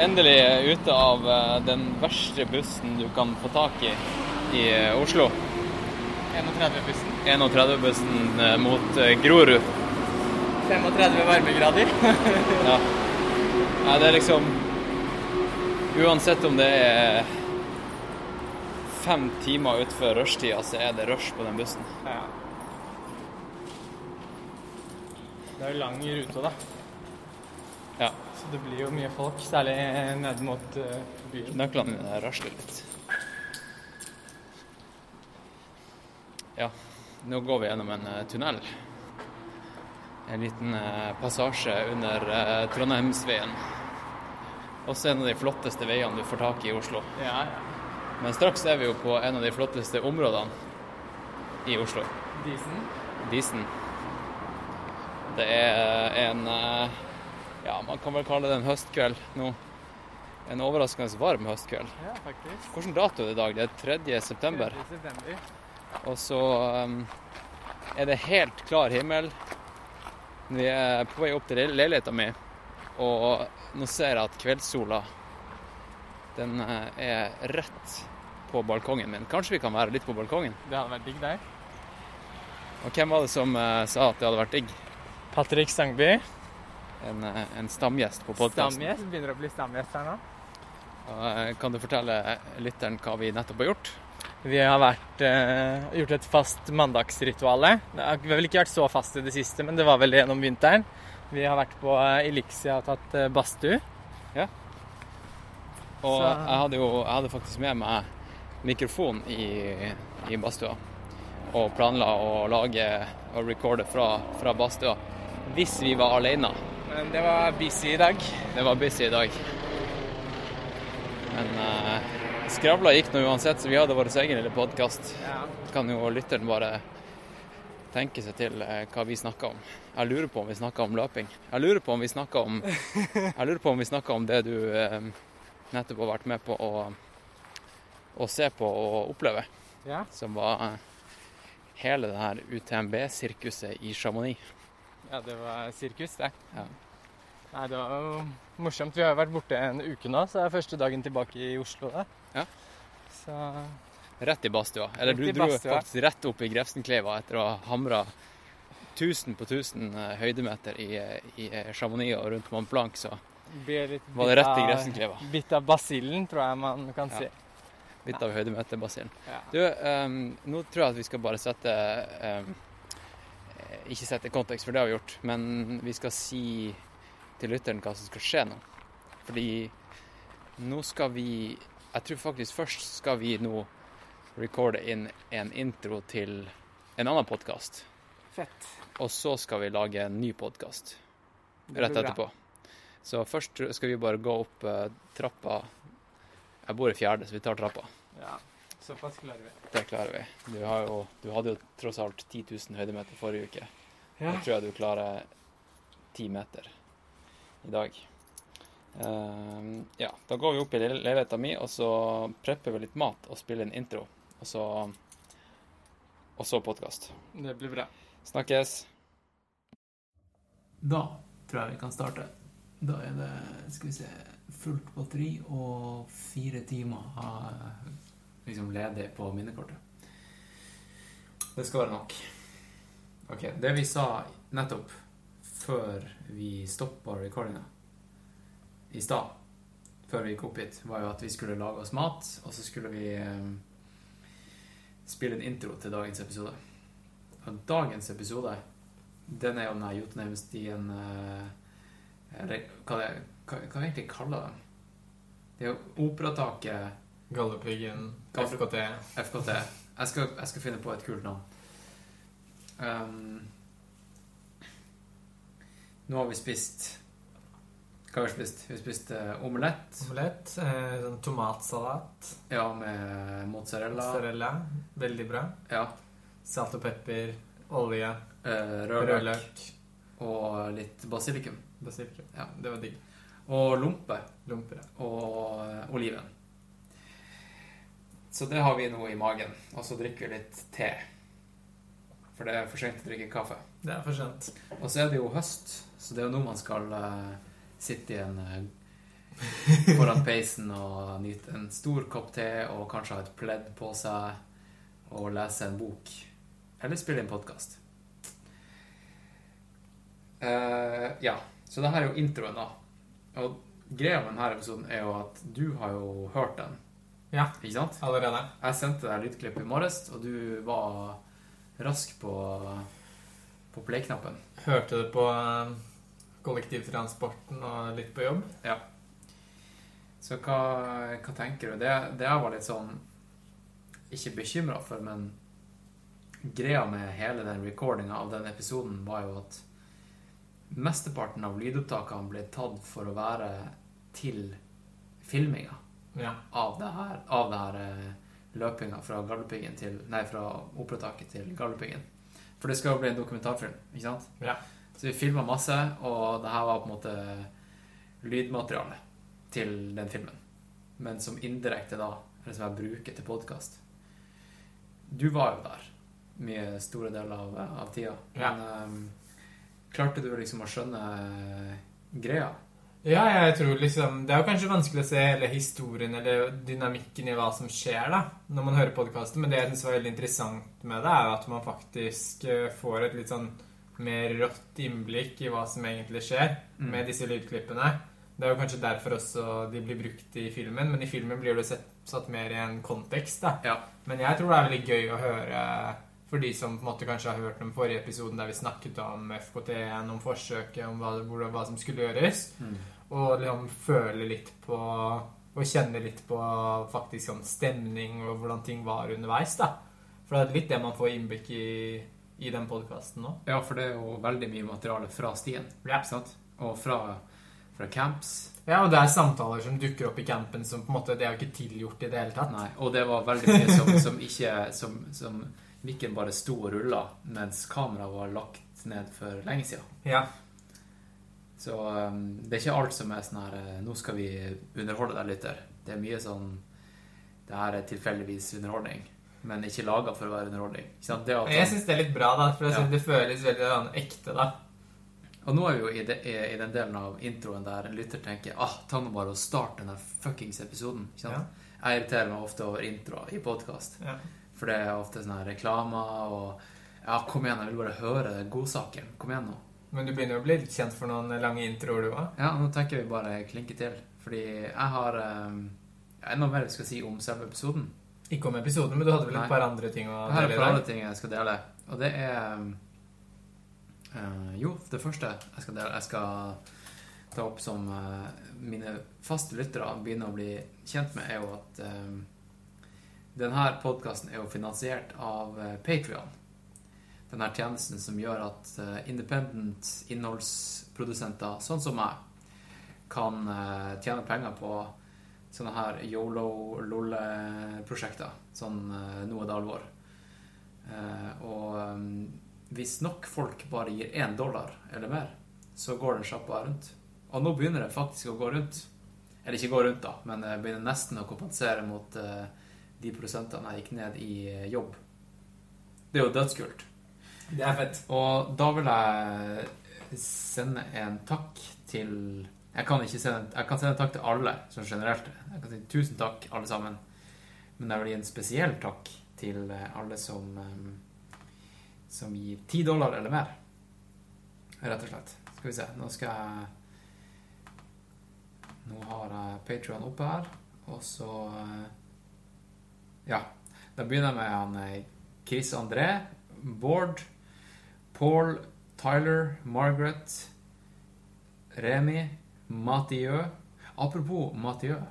endelig ute av eh, den verste bussen du kan få tak i i eh, Oslo. 31-bussen. 31-bussen eh, mot Grorud. 35 varmegrader. Ja. Nei, det er liksom Uansett om det er fem timer utenfor rushtida, så er det rush på den bussen. Ja. Det er jo lang rute, da. Så det blir jo mye folk, særlig ned mot uh, byen. Nøklene mine rasler litt. Ja, nå går vi gjennom en uh, tunnel. En liten uh, passasje under eh, Trondheimsveien. Også en av de flotteste veiene du får tak i i Oslo. Ja. Men straks er vi jo på en av de flotteste områdene i Oslo. Disen. Disen. Det er en eh, Ja, man kan vel kalle det en høstkveld nå. En overraskende varm høstkveld. Ja, faktisk. Hvilken dato er det i dag? Det er 3. september. 3. september. Og så um, er det helt klar himmel. Vi er på vei opp til leiligheten leiligheta mi, og nå ser jeg at kveldssola den eh, er rett på balkongen min. Kanskje vi kan være litt på balkongen? Det hadde vært digg der. Og hvem var det som uh, sa at det hadde vært digg? Patrick Stangby. En, eh, en stamgjest på podkasten. Stamgjest. Begynner å bli stamgjest her nå. Kan du fortelle lytteren hva vi nettopp har gjort? Vi har vært, uh, gjort et fast mandagsrituale. Det har vel ikke vært så fast i det siste, men det var vel gjennom vinteren. Vi har vært på eh, Elixia og tatt eh, badstue. Og Så- jeg hadde jo jeg hadde faktisk med meg mikrofon i, i badstua. Og planla å lage og recorde fra, fra badstua hvis vi var alene. Men det var busy i dag. Det var busy i dag. Men uh, skravla gikk nå uansett, så vi hadde vår egen lille podkast. Ja. Kan jo lytteren bare tenke seg til eh, hva vi snakka om. Jeg lurer på om vi snakka om løping. Jeg lurer på om vi snakka om Jeg lurer på om vi snakka om det du eh, nettopp har vært med på å, å se på og oppleve. ja. Som var uh, hele det her UTMB-sirkuset i Chamonix. Ja, det var sirkus, det. Ja. Nei, det var jo morsomt. Vi har jo vært borte en uke nå, så det er første dagen tilbake i Oslo. da. Ja. Så Rett i badstua. Eller du dro faktisk rett opp i Grefsenkleiva etter å ha hamra 1000 på 1000 eh, høydemeter i, i eh, Chamonix og rundt Mont Blanc, så var det rett i Grefsenkleiva. Bitt av basillen, tror jeg man kan Ja. si. Litt av høydemeterbasillen. Ja. Du, um, nå tror jeg at vi skal bare sette eh, Ikke sette kontekst, for det har vi gjort, men vi skal si til lytteren hva som skal skje nå. Fordi nå skal vi Jeg tror faktisk først skal vi nå recorde inn en intro til en annen podkast. Fett. Og så skal vi lage en ny podkast rett etterpå. Så først skal vi bare gå opp eh, trappa. Jeg bor i fjerde, så vi tar trappa. Ja, såpass klarer vi. Det klarer vi. Du, har jo, du hadde jo tross alt 10 000 høydemeter forrige uke. Ja. Jeg tror jeg du klarer 10 meter i dag. Uh, ja, da går vi opp i le- leiligheta mi, og så prepper vi litt mat og spiller en intro. Og så, og så podkast. Det blir bra. Snakkes. Da tror jeg vi kan starte. Da er det skal vi se, fullt batteri og fire timer av liksom ledig på minnekortet. Det skal være nok. Ok, Det vi sa nettopp før vi stoppa recordinga i stad, før vi gikk opp hit, var jo at vi skulle lage oss mat, og så skulle vi eh, spille en intro til dagens episode. Og dagens episode den er jo den Jotunheimstien eh, Eller hva, det, hva, egentlig kaller den? Det er jo Operataket Galdhøpiggen, FKT. FKT. Jeg skal, jeg skal finne på et kult navn. Um, nå har vi spist Hva har vi spist? Vi har spist eh, omelett. Omelett, eh, sånn tomatsalat, Ja, med mozzarella. mozzarella, veldig bra. Ja. Salt og pepper, olje, eh, Rødløk. rødløk, Og litt basilikum. basilikum. Ja. Det var digg. Og lompe. Lomper. ja. og eh, oliven. Så det har vi nå i magen. Og så drikker vi litt te. For det er for sent å drikke kaffe. Det er for sent. Og så er det jo høst, så det er jo nå man skal uh, sitte i en uh, foran peisen og nyte en stor kopp te og kanskje ha et pledd på seg og lese en bok. Eller spille en podkast. ja, så det her er jo introen, da. Og greia med denne episoden er jo at du har jo hørt den. Ja. Ikke sant? Allerede. Jeg sendte deg lydklipp i morges, og du var rask på, på play-knappen. Hørte det på eh, kollektivtransporten og litt på jobb. Ja. Så hva, hva tenker du? Det, det jeg var litt sånn Ikke bekymra for, men greia med hele den recordinga av den episoden var jo at mesteparten av lydopptakene ble tatt for å være til filminga Ja. av det her, av det her eh, løpinga fra Galdhøpiggen til Nei, fra operataket til Galdhøpiggen. For det skal jo bli en dokumentarfilm, ikke sant? Ja. Så vi filma masse, og det her var på en måte lydmateriale til den filmen. Men som indirekte da, eller som jeg bruker til podkast. Du var jo der mye store deler av, av tida. Ja. Men eh, klarte du liksom å skjønne greia? Ja, jeg tror liksom Det er jo kanskje vanskelig å se hele historien eller dynamikken i hva som skjer, da, når man hører podkasten, men det jeg syns var veldig interessant med det, er jo at man faktisk eh, får et litt sånn mer rått innblikk i hva som egentlig skjer Mm. med disse lydklippene. Det er jo kanskje derfor også de blir brukt i filmen, men i filmen blir det sett, satt mer i en kontekst, da. Ja. Men jeg tror det er veldig gøy å høre for de som på en måte kanskje har hørt den forrige episoden der vi snakket om FKT-en, om forsøket, om hva, hvor, hva som skulle gjøres. Mm. Og liksom føle litt på Og kjenne litt på faktisk sånn stemning og hvordan ting var underveis, da. For det er litt det man får innblikk i i den podkasten nå. Ja, for det er jo veldig mye materiale fra stien. Ja. Og fra, fra camps. Ja, og det er samtaler som dukker opp i campen som på en måte Det er jo ikke tilgjort i det hele tatt. Nei, og det var veldig mye som, som ikke Som, som mikken bare sto og rulla mens kameraet var lagt ned for lenge siden. Ja. Så um, det er ikke alt som er sånn her eh, Nå skal vi underholde deg, lytter. Det er mye sånn Det her er tilfeldigvis underholdning, men ikke laga for å være underholdning. Det at Jeg syns det er litt bra, da, for Ja. det føles veldig ekte, da. Og nå er vi jo i, det, i, den delen av introen der en lytter tenker ah, ta nå bare og start den fuckings episoden. Sant? Jeg irriterer meg ofte over introer i podkast. Ja. For det er ofte sånne reklamer og Ja, kom igjen, jeg vil bare høre godsaken. Kom igjen nå. Men du begynner jo å bli litt kjent for noen lange introer, du òg. Ja, nå tenker vi bare klinke til. Fordi jeg har um, enda mer jeg skal si om selve episoden. Ikke om episoden, men du hadde vel et par andre ting å Jeg har et par andre ting jeg skal dele. Og det er eh, Jo, det første jeg skal dele Jeg skal ta opp som eh, mine faste lyttere begynner å bli kjent med, er jo at um, denne podkasten er jo finansiert av Patrion. Denne tjenesten som gjør at independent innholdsprodusenter, sånn som meg, kan tjene penger på sånne her yolo-lolle-prosjekter. Sånn uh, nå er det alvor. Eh, og um, hvis nok folk bare gir én dollar eller mer, så går den sjappa rundt. Og nå begynner det faktisk å gå rundt. Eller ikke gå rundt, da, men det begynner nesten å kompensere mot eh, de prosentene jeg gikk ned i eh, jobb. Det er jo dødskult. Det er fett. Og da vil jeg sende en takk til Jeg kan sende, jeg kan sende en takk til alle, sånn generelt. Jeg kan si tusen takk, alle sammen. Men jeg vil gi en spesiell takk til eh, alle som eh, som gir ti dollar eller mer. Rett og slett. Skal vi se. Nå skal jeg Nå har jeg Patreon oppe her, og så eh, Ja. Da begynner jeg med han Chris André, Bård, Paul, Tyler, Margaret, Remi, Mathieu. Apropos Mathieu.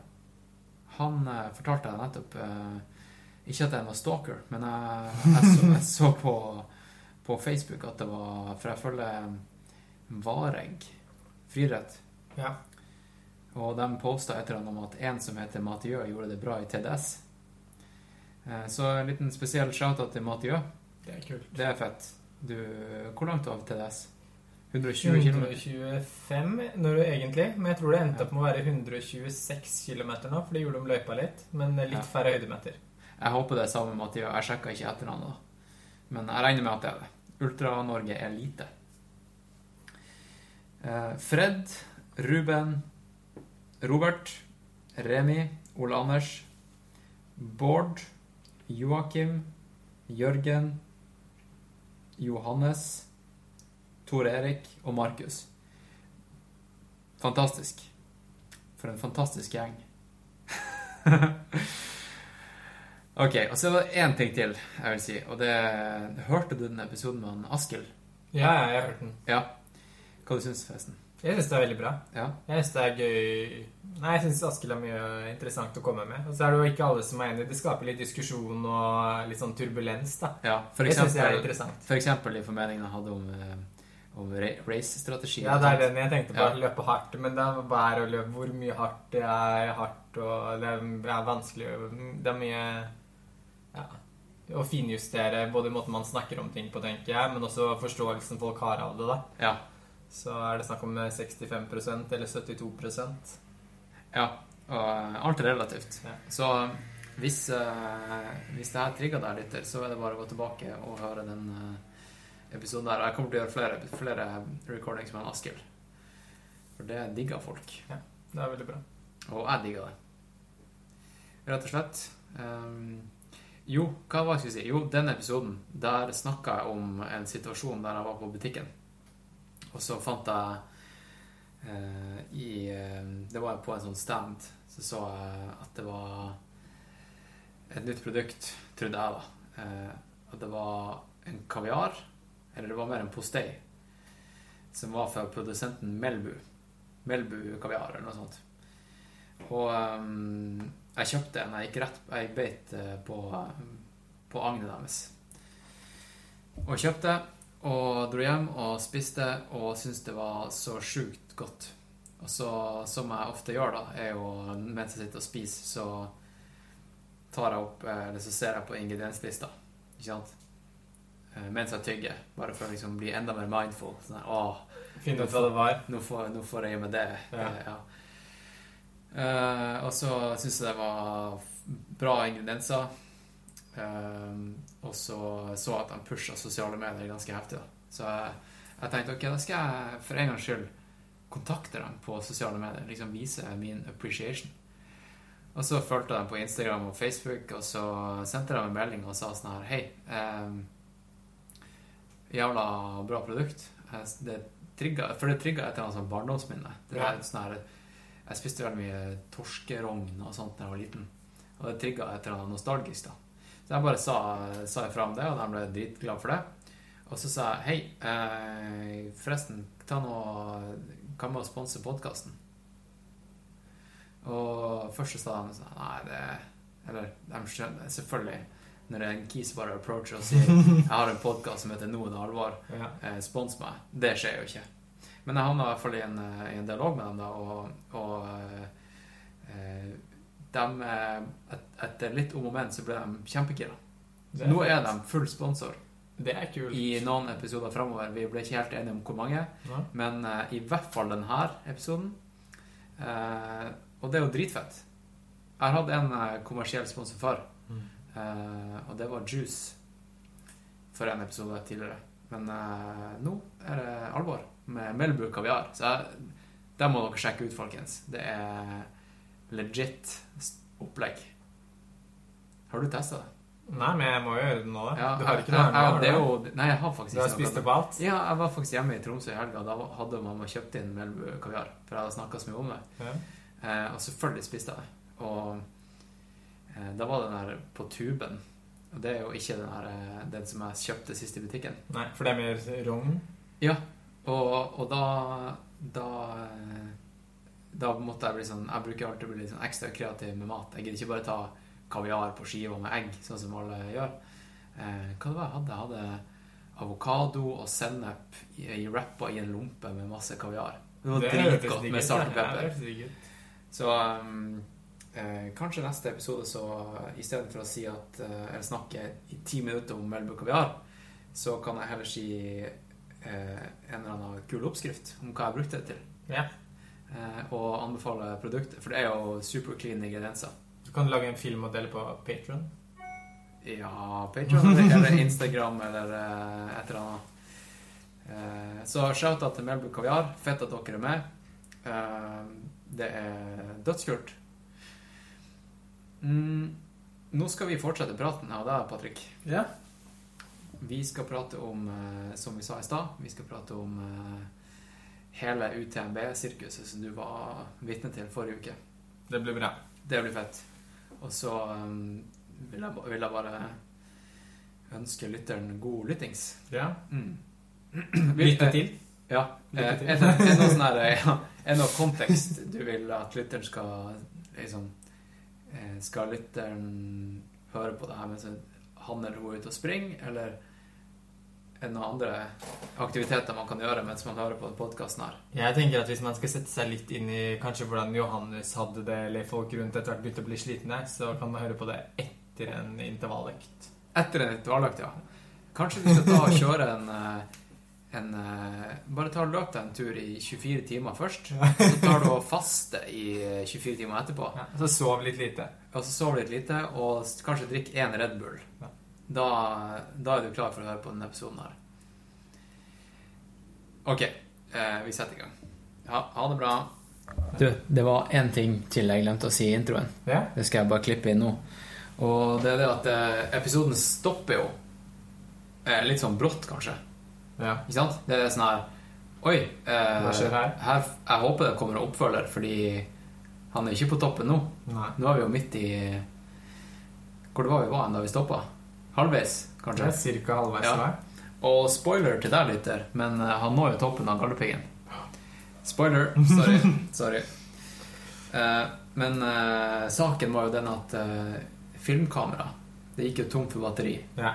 Han eh, fortalte jeg nettopp eh, Ikke at jeg noen stalker, men jeg, jeg, så, jeg så på, på Facebook at det var For jeg følger Vareg friidrett. Ja. Og de posta etter han om at en som heter Mathieu, gjorde det bra i TDS. Eh, Så en liten spesiell shout-out til Mathieu. Det er kult. Det er fett. Du, hvor langt du av TDS? 120 km? 125 når du egentlig, men jeg tror det endte opp med å være 126 km nå, for de gjorde om løypa litt, men litt færre høydemeter. Jeg håper det er samme med Mathieu. Jeg sjekka ikke etter han da. Men jeg regner med at det er det. Ultra-Norge er lite. Eh, Fred, Ruben, Robert, Remi, Ole Anders, Bård, Joakim, Jørgen, Johannes, Tor Erik og Markus. Fantastisk. For en fantastisk gjeng. ok, og så er det én ting til jeg vil si, og det Hørte du den episoden med han Askild? Ja, jeg har hørt den. Ja. Hva du syns forresten? Jeg syns det er veldig bra. Ja. Jeg syns det er gøy Nei, jeg syns Askild har mye interessant å komme med. Og så er det jo ikke alle som er enig. Det skaper litt diskusjon og litt sånn turbulens, da. ja for eksempel, Det syns jeg er interessant. for eksempel i formeningen jeg hadde om, eh, om race-strategi. Ja, det er den jeg tenkte på. Ja. Løpe hardt. Men det er bare å løpe hvor mye hardt det er hardt, og det er, vanskelig Det er mye ja, å finjustere både måten man snakker om ting på, tenker jeg, men også forståelsen folk har av det, da. Ja. Så er det snakk om 65% eller 72% ja. Og eh, alt er relativt. Ja. Så hvis, eh, hvis det her trigger deg litt, så er det bare å gå tilbake og høre den eh, episoden der. Jeg kommer til å gjøre flere, flere recordings med Askild. For det digger folk. Det er veldig bra. Og jeg digger det. Rett og slett. Um, jo, hva var det jeg skulle si? Jo, den episoden, der snakka jeg om en situasjon der jeg var på butikken. Og så fant jeg eh, i eh, Det var på en sånn stand, så så jeg at det var et nytt produkt, trodde jeg, da. Eh, at det var en kaviar, eller det var mer en postei, som var fra produsenten Melbu. Melbu kaviar, eller noe sånt. Og um, jeg kjøpte en. Jeg gikk rett Jeg beit eh, på, på agnet deres. Og kjøpte, og dro hjem og spiste, og syntes det var så sjukt godt. Og så, som jeg ofte gjør, da, er jo mens jeg sitter og spiser, så tar jeg opp eh, Eller så ser jeg på ingredienslista, ikke sant? Eh, Mens jeg tygger, bare for å liksom bli enda mer mindful. Sånn åh, Finne ut hva det var. nå får, nå får jeg med det. Ja. Eh, ja. Uh, og så syns jeg det var bra ingredienser. Eh, og så så jeg at han pusha sosiale medier ganske heftig. Da. Så jeg, jeg tenkte ok, da skal jeg for en gangs skyld kontakte dem på sosiale medier. Liksom vise min appreciation. Og så fulgte jeg dem på Instagram og Facebook, og så sendte de en melding og sa sånn her Hei, eh, jævla bra produkt. Det trigger, for det trigga et eller annet sånn barndomsminne. Det Ja. sånn her, jeg spiste veldig mye torskerogn og sånt da jeg var liten. Og det trigga et eller annet nostalgisk. da. Så jeg bare sa, sa ifra om det, og de ble dritglade for det. Og så sa jeg hei, eh, forresten, ta nå, hva med å sponse podkasten? Og først så sa de sånn Nei, det Eller de skjønner selvfølgelig. Når en kis bare approacher og sier 'Jeg har en podkast som heter Noen alvor', Ja. eh, spons meg. Det skjer jo ikke. Men jeg havna i hvert fall i en, eh, i en dialog med dem, da, og, og eh, de eh, et, Etter litt om og men så ble de kjempegira. Nå er de full sponsor Det er kult. i noen episoder framover. Vi ble ikke helt enige om hvor mange, Ja. men uh, i hvert fall denne episoden. Uh, og det er jo dritfett. Jeg har hatt en uh, kommersiell sponsor før, Mm. Eh, og det var Juice for en episode tidligere. Men eh, nå er det alvor med Melbu kaviar. Så det må dere sjekke ut, folkens. Det er legit opplegg. Har du testa det? Nei, men jeg må jo gjøre det nå. Ja, du har ikke noe er du jo, Nei, jeg har faktisk Du har spist det opp alt? Ja, jeg var faktisk hjemme i Tromsø i helga. Da hadde mamma kjøpt inn Melbu kaviar. For jeg hadde snakka så mye om det. Ja. Eh, og selvfølgelig spiste jeg det. Og da var den her på tuben. Og det er jo ikke den, her, eh, den som jeg kjøpte sist i butikken. Nei, for det er mer rogn? Ja, og, og da da eh, da måtte jeg bli sånn Jeg bruker alltid å bli litt sånn ekstra kreativ med mat. Jeg gidder ikke bare ta kaviar på skiva med egg, sånn som alle gjør. Eh, hva det var jeg hadde? Jeg hadde avokado og sennep i, i i en lompe med masse kaviar. Det var dritgodt med salt og pepper. Så um, eh, kanskje neste episode så istedenfor å si at eh, Eller snakke i ti minutter om Melbu kaviar, så kan jeg heller si eh, en eller annen kul oppskrift om hva jeg brukte det til. Ja. Eh, og anbefale produktet, for det er jo super clean ingredienser. Du kan lage en film og dele på Patron. Ja, Patreon eller Instagram eller eh, et eller annet. Eh, så shout-out til Melbu Kaviar. Fett at dere er med. Det er dødskult. Mm, nå skal vi fortsette praten av deg, Patrick. Ja. Vi skal prate om, eh, som vi sa i stad, vi skal prate om eh, hele UTMB-sirkuset som du var vitne til forrige uke. Det blir bra. Det blir fett. Og så um, vil, jeg, vil jeg bare ønske lytteren god lyttings. Ja. Mm. Lykke til. Ja. Lykke til. Er det noe kontekst du vil at lytteren skal liksom Skal lytteren høre på det her mens han eller hun er ute og springer, eller er det noen andre aktiviteter man kan gjøre mens man hører på podkasten her? Jeg tenker at Hvis man skal sette seg litt inn i kanskje hvordan Johannes hadde det, eller folk rundt etter hvert begynte å bli slitne, så kan man høre på det etter en intervalløkt. Etter en intervalløkt, ja. Kanskje vi skal ta og kjøre en, eh, en eh, Bare ta og løp deg en tur i 24 timer først. Så tar du og faste i eh, 24 timer etterpå. Ja, så sov litt lite. Og så sov litt lite, og kanskje drikk én Red Bull. Ja. Da, da er du klar for å høre på denne episoden her. Ok, eh, vi setter i gang. Ha, ha det bra. Du, det var én ting til jeg glemte å si i introen. Ja? Det skal jeg bare klippe inn nå. Og det er det at eh, episoden stopper jo eh, litt sånn brått, kanskje. Ja. Ikke sant? Det er sånn her Oi. Eh, Hva skjer her? Jeg håper det kommer en oppfølger, fordi han er ikke på toppen nå. Nei. Nå er vi jo midt i Hvor det var vi var da vi stoppa? Halvveis, Det kanskje. er cirka halvveis Ja. vei. Og spoiler til deg, lytter, men eh, han når jo toppen av Galdhøpiggen. Spoiler. Sorry. Sorry. Eh, men eh, saken var jo den at eh, filmkamera Det gikk jo tomt for batteri. Ja.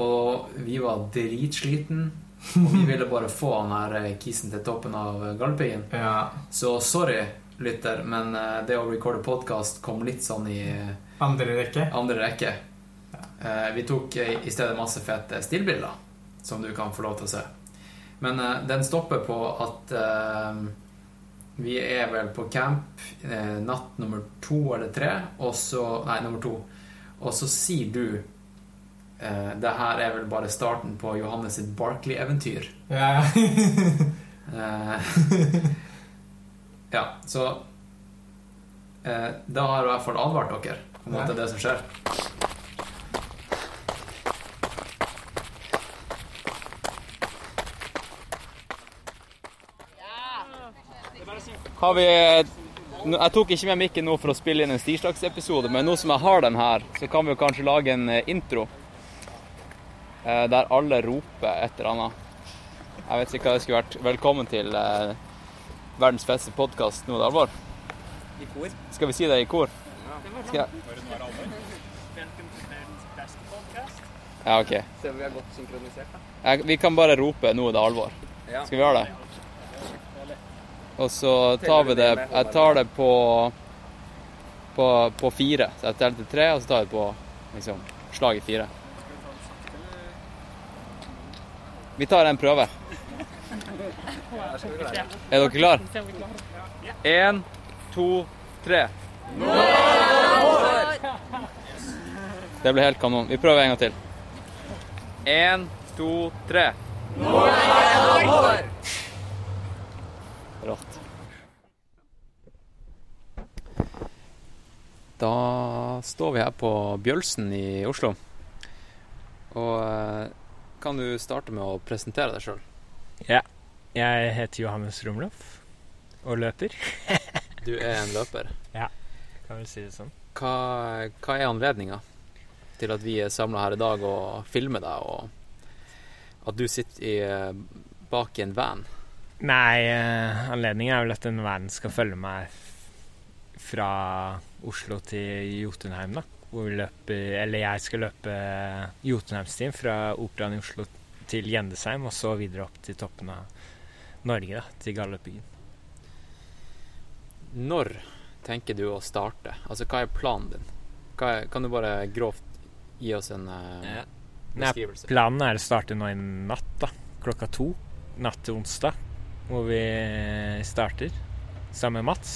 Og vi var dritsliten. Og vi ville bare få han her eh, kisen til toppen av eh, Galdhøpiggen. ja. Så sorry, lytter, men eh, det å recorde podkast kom litt sånn i Andre rekke. andre rekke. Ja. vi tok i stedet masse fete stillbilder, som du kan få lov til å se. Men den stopper på at vi er vel på camp natt nummer to eller tre, og så Nei, nummer to. Og så sier du eh, Det her er vel bare starten på Johannes sitt Barkley-eventyr. Ja. Eh, ja, så eh, Da har jeg i hvert fall advart dere om at det er det som skjer. Har vi Jeg tok ikke med mikken nå for å spille inn en tirsdagsepisode, men nå som jeg har den her, så kan vi jo kanskje lage en eh, intro der alle roper et eller annet. Jeg vet ikke hva det skulle vært. Velkommen til eh, verdens beste podkast nå, det er alvor. I kor. Skal vi si det i kor? Skal jeg? Ja, OK. Se om vi er godt synkronisert, da. Ja, vi kan bare rope 'nå er det alvor'. Ja. Skal vi gjøre det? Og så tar vi det Jeg tar det på på, på fire. Så jeg teller til tre, og så tar jeg det på liksom slag i fire. Vi tar en prøve. Er dere klar? Én, to, tre. Det ble helt kanon. Vi prøver en gang til. Én, to, tre. Rått. Da står vi her på Bjølsen i Oslo. Og eh, kan du starte med å presentere deg sjøl? Jeg heter Johannes Romloff og løper, Du er en løper. Ja, kan vi si det sånn. Hva, hva er anledninga til at vi er samla her i dag og filmer deg, og at du sitter i, bak i en van? Nei, eh, anledningen er vel at en van skal følge meg fra Oslo til Jotunheim, da. Hvor vi løper, eller jeg skal løpe Jotunheimstien fra Operaen i Oslo til Gjendesheim, og så videre opp til toppen av Norge, da, til Galdhøpiggen. Når tenker du å starte? Altså, hva er planen din? Er, kan du bare grovt gi oss en eh, Nei, beskrivelse? Planen er å starte nå i natt, da. Klokka to. Natt til onsdag, hvor vi starter sammen med Mats.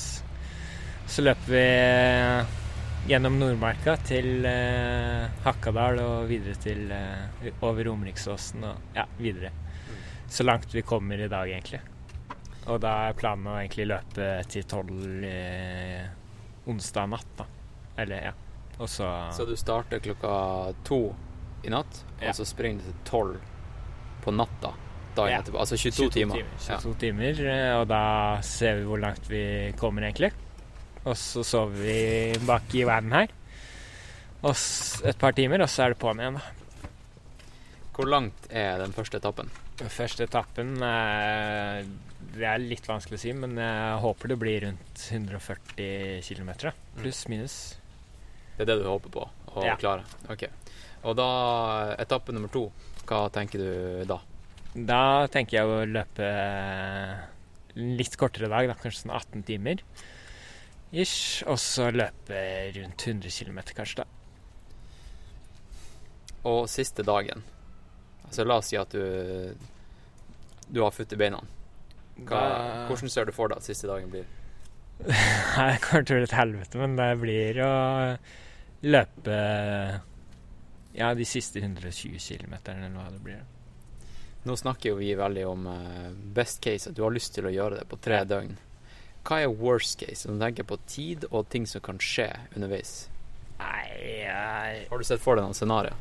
Så løper vi gjennom Nordmarka til eh, Hakadal og videre til eh, over Romeriksåsen og ja, videre. Så langt vi kommer i dag, egentlig. Og da er planen å egentlig løpe til tolv eh, onsdag natt, da. Eller, ja. Og så Så du starter klokka to i natt, Ja. og så springer du til tolv på natta dagen Ja. etterpå. Altså 22, timer. timer. 22 timer, eh, og da ser vi hvor langt vi kommer, egentlig. Og så sover vi bak i verden her. Og et par timer, og så er det på'n igjen, da. Hvor langt er den første etappen? Den første etappen eh, Det er litt vanskelig å si, men jeg håper det blir rundt 140 km. Pluss minus. Det er det du håper på å Ja. klare? Ok. Og da, etappe nummer to, hva tenker du da? Da tenker jeg å løpe litt kortere dag, da, kanskje sånn 18 timer. Ish. Og så løpe rundt 100 km, kanskje, da. Og siste dagen. Altså la oss si at du du har futt i beina. Hva, Da- hvordan ser du for deg at siste dagen blir? Nei, Det kommer til å bli et helvete, men det blir å løpe ja, de siste 120 km, eller hva det blir. Nå snakker jo vi veldig om eh, best case, at du har lyst til å gjøre det på tre døgn. Hva er worst case? Når du tenker på tid og ting som kan skje underveis. Nei, nei. Har du sett for deg noen scenarioer?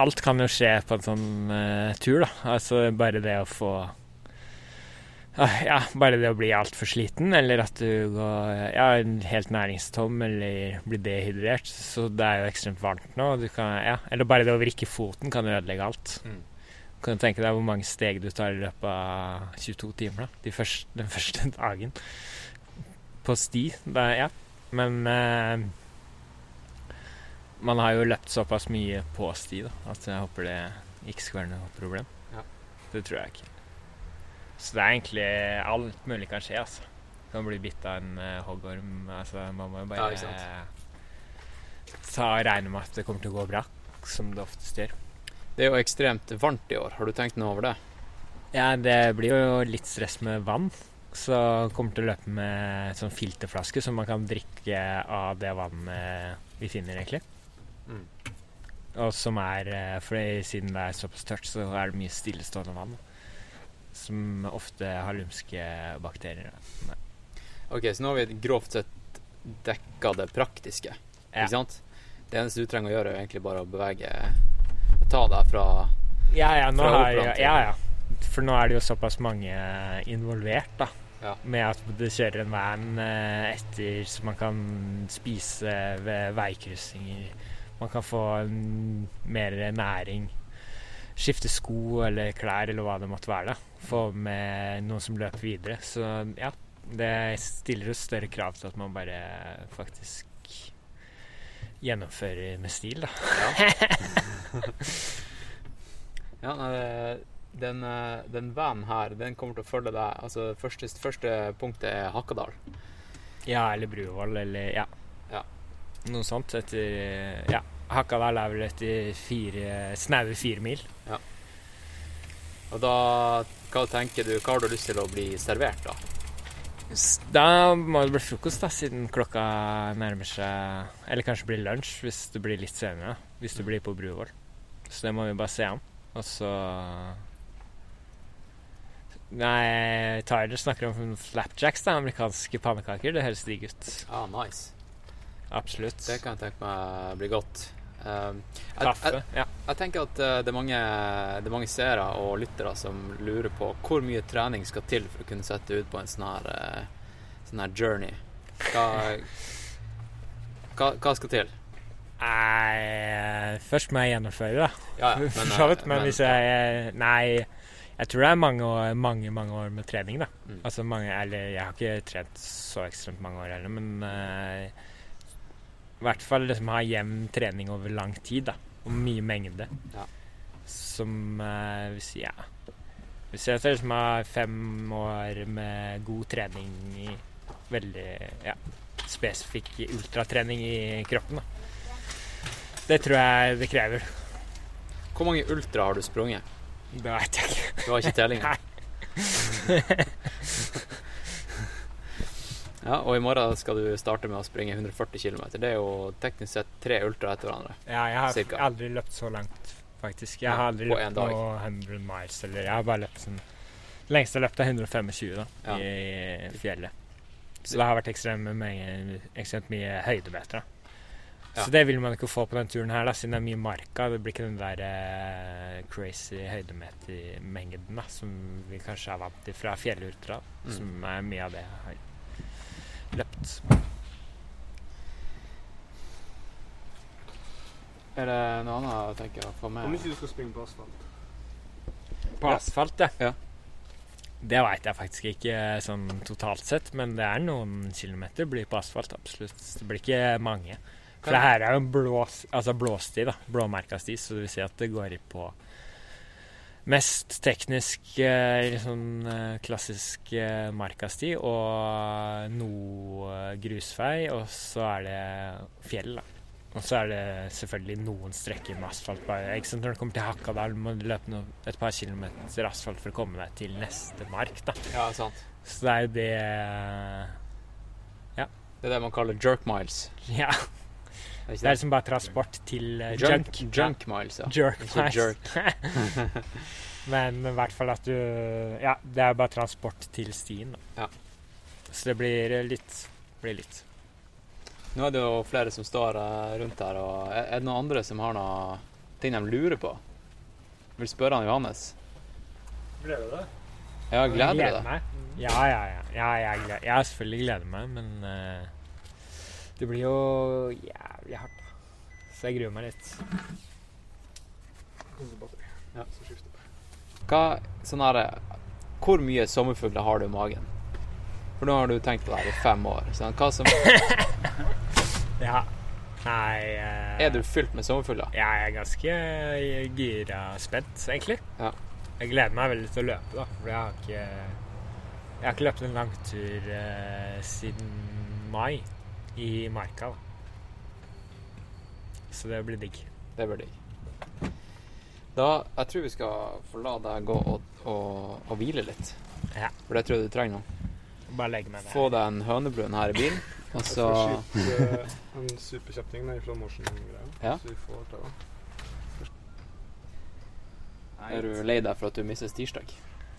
Alt kan jo skje på en sånn uh, tur, da. Altså bare det å få uh, Ja, bare det å bli altfor sliten, eller at du går ja, helt næringstom eller blir dehydrert. Så det er jo ekstremt varmt nå. Du kan, ja, eller bare det å vrikke foten kan ødelegge alt. Mm. Kan du tenke deg hvor mange steg du tar i løpet av 22 timer da, de første, den første dagen på sti. Er- ja. Men eh, man har jo løpt såpass mye på sti da, at jeg håper det ikke skal være noe problem. Ja. Det tror jeg ikke. Så det er egentlig alt mulig kan skje, altså. Kan bli bitt av en uh, hoggorm. Altså, man må jo bare ja, ta og regne med at det kommer til å gå bra, som det oftest gjør. Det er jo ekstremt varmt i år. Har du tenkt noe over det? Ja, det blir jo litt stress med vann. Så kommer til å løpe med sånn filterflaske, som man kan drikke av det vannet vi finner, egentlig. Mm. Og som er eh, For siden det er såpass tørt, så er det mye stillestående vann. Som ofte har lumske bakterier. Nei. Ok, så nå har vi grovt sett dekka det praktiske. Ja. Ikke sant? Det eneste du trenger å gjøre, er egentlig bare å bevege Ta deg fra Ja, ja, nå har, jeg, ja, ja. For nå er det jo såpass mange involvert, da. Ja. Med at du kjører en van eh, etter, så man kan spise ved veikryssinger. Man kan få mer næring. Skifte sko eller klær eller hva det måtte være. da. Få med noen som løper videre. Så ja, det stiller jo større krav til at man bare faktisk gjennomfører med stil, da. Ja, ja den, eh, den vanen her, den kommer til å følge deg. Altså, første, første punktet er Hakadal. Ja, eller Bruvoll, eller ja. Ja. Noe sånt etter Ja. Hakadal er vel etter fire snaue fire mil. Og da Hva tenker du, hva har du lyst til å bli servert, da? Da må det bli frokost, da, siden klokka nærmer seg Eller kanskje blir lunsj, hvis det blir litt senere. Hvis det blir på Bruvoll. Så det må vi bare se an. Og så Nei, Tyler snakker om flapjacks, da. Amerikanske pannekaker. Det høres digg ut. Ah, nice. Absolutt. Det kan jeg tenke meg blir godt. Um, jeg, Kaffe. jeg, Ja. jeg tenker at eh, det er mange, det er mange seere og lyttere som lurer på hvor mye trening skal til for å kunne sette ut på en sånn her, eh, sånn her journey. Hva, hva, hva skal til? Nei, først må jeg gjennomføre, da. Ja, ja, men, men, eh, men hvis jeg Nei, jeg tror det er mange år, mange, mange år med trening, da. Mm. Altså mange Eller jeg har ikke trent så ekstremt mange år heller, men eh, i hvert fall liksom ha jevn trening over lang tid, da. Og mye mengde. Ja. Som uh, hvis, ja Hvis jeg liksom har fem år med god trening i veldig ja, spesifikk ultratrening i kroppen, da. Det tror jeg det krever. Hvor mange ultra har du sprunget? Det veit jeg ikke. Du har ikke tellinga? ja, og i morgen skal du starte med å springe 140 km. Det er jo teknisk sett tre ultra etter hverandre. Ja, jeg har Cirka. aldri løpt så langt, faktisk. Jeg Ja, har aldri på løpt en dag. noe 100 miles, eller jeg har bare løpt sånn Lengste løpte er 125 da, Ja. i fjellet. Så det har vært ekstremt mye, ekstremt mye høydemeter. da. Ja. Så det vil man ikke få på den turen her, da, siden det er mye marka. Det blir ikke den der eh, crazy høydemetermengden da, som vi kanskje er vant til fra fjellultra, Mm. som er mye av det har løpt. Er det noe annet jeg tenker å få Om med? ikke du skal springe på asfalt. På Ja. asfalt, ja. Ja. Det veit jeg faktisk ikke sånn totalt sett, men det er noen kilometer blir på asfalt, absolutt. Det blir ikke mange. For det her er jo en blå, altså blåsti, da. Blåmerka sti, så det vil si at det går i på mest teknisk eh, sånn eh, klassisk eh, markasti og noe grusvei, og så er det fjell, da. Og så er det selvfølgelig noen strekker med asfalt. Bare, ikke sant? Når du kommer til Hakadal, må du løpe noe, et par kilometer asfalt for å komme deg til neste mark. da. Ja, sant. Så det er jo det Det er det man kaller jerk miles. Ja. Er Det er liksom bare transport til uh, junk, junk. junk miles, ja. Ja. Jerk, miles. jerk. Men i hvert fall at du Ja, det er bare transport til stien. Da. Ja. Så det blir eh, litt. Blir litt. Nå er det jo flere som står eh, rundt her, og er det noen andre som har noe ting de lurer på? Vil spørre han Johannes. Gleder du deg? Ja, gleder du deg? meg. Ja, ja, ja. ja jeg, gleder, jeg selvfølgelig gleder meg, men uh, det blir jo jævlig hardt. Så jeg gruer meg litt. Ja. Hva, sånn her, hvor mye sommerfugler har du i magen? For nå har du tenkt på det her i fem år. Sånn. Hva som, Ja. Nei eh, er du fylt med sommerfugler? Ja, jeg er ganske eh, gira spent, egentlig. Ja. Jeg gleder meg veldig til å løpe, da. For jeg har ikke Jeg har ikke løpt en langtur eh, siden mai i Marka. Da. Så det blir digg. Det blir digg. Da, jeg tror vi skal få la deg gå og, og, og hvile litt. Ja. For det tror jeg du trenger nå. Bare legge meg ned. Få deg en hønebrun her i bilen, og Jeg så skal skyte en superkjapp ting der fra Motion-greia. Ja. Så vi får ta den. er du lei deg for at du misser tirsdag.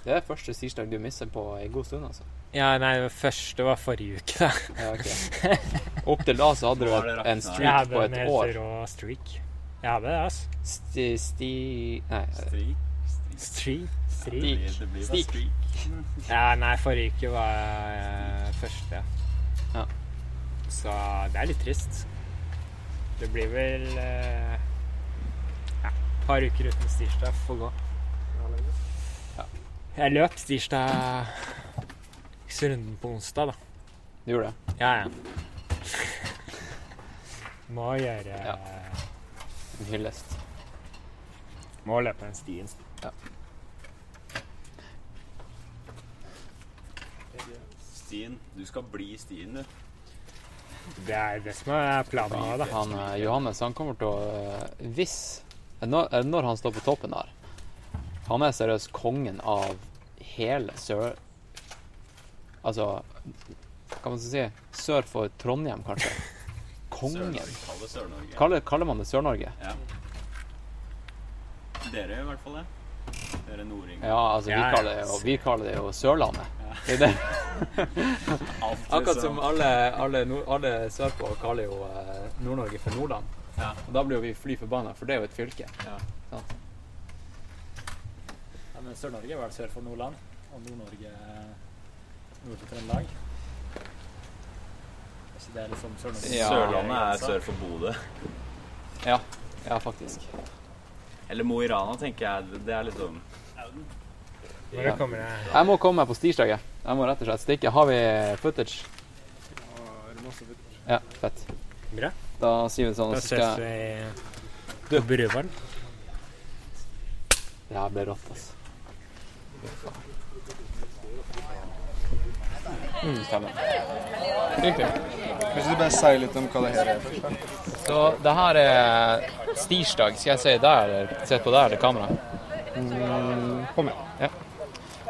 Det er første tirsdag du misser på en god stund, altså. Ja, nei, det første var forrige uke, da. Ja, ok. Opp til da så hadde du et, en Jeg streak hadde på en et helt år. rå streak. Jeg hadde det, altså. Sti... sti nei, Streak? Streak? Stik. Stik. Ja, nei, forrige uke var uh, første, ja. Ja. Så det er litt trist. Det blir vel uh, ja, et par uker uten stirsdag får gå. Ja. Jeg løp tirsdagsrunden på onsdag, da. Du gjorde det? Ja, ja. Må gjøre Ja. En hyllest. Må løpe den stien. Stien. Du skal bli stien, du. Det er det som er planen nå, da. Han, eh, Johannes han kommer til å eh, Hvis er når, når han står på toppen der Han er seriøst kongen av hele sør... Altså Hva kan man så si? Sør for Trondheim, kanskje. Kongen. Sør-Norge. Kaller, kaller man det Sør-Norge? Ja. Dere i hvert fall det. Dere nordinger. Ja, altså, vi Ja, ja. kaller det jo, vi kaller det jo Sørlandet. Det er det. Akkurat liksom. som alle, alle, nord, alle sørpå kaller jo eh, Nord-Norge for Nordland. Ja. Og da blir jo vi fly forbanna, for det er jo et fylke. Ja. Sant? Ja, men Sør-Norge var vel sør for Nordland, og Nord-Norge nord for Trøndelag. Er ikke det liksom Sør-Norge? Ja. Sørlandet er sør for Bodø. Ja, ja faktisk. Eller Mo i Rana, tenker jeg. Det er liksom det det Jeg må komme meg på stirsdag. jeg. Må rett og slett stikke. Har vi footage? Ja, fett. Bra. Da sier vi sånn. Da ses vi på Bruvaren. Det her ble rått, altså. Mm, stemmer. Riktig. Hvis du bare sier litt om hva det her er. Så det her er stirsdag. Skal jeg si der, eller se på der, det kameraet? Kom igjen. Ja.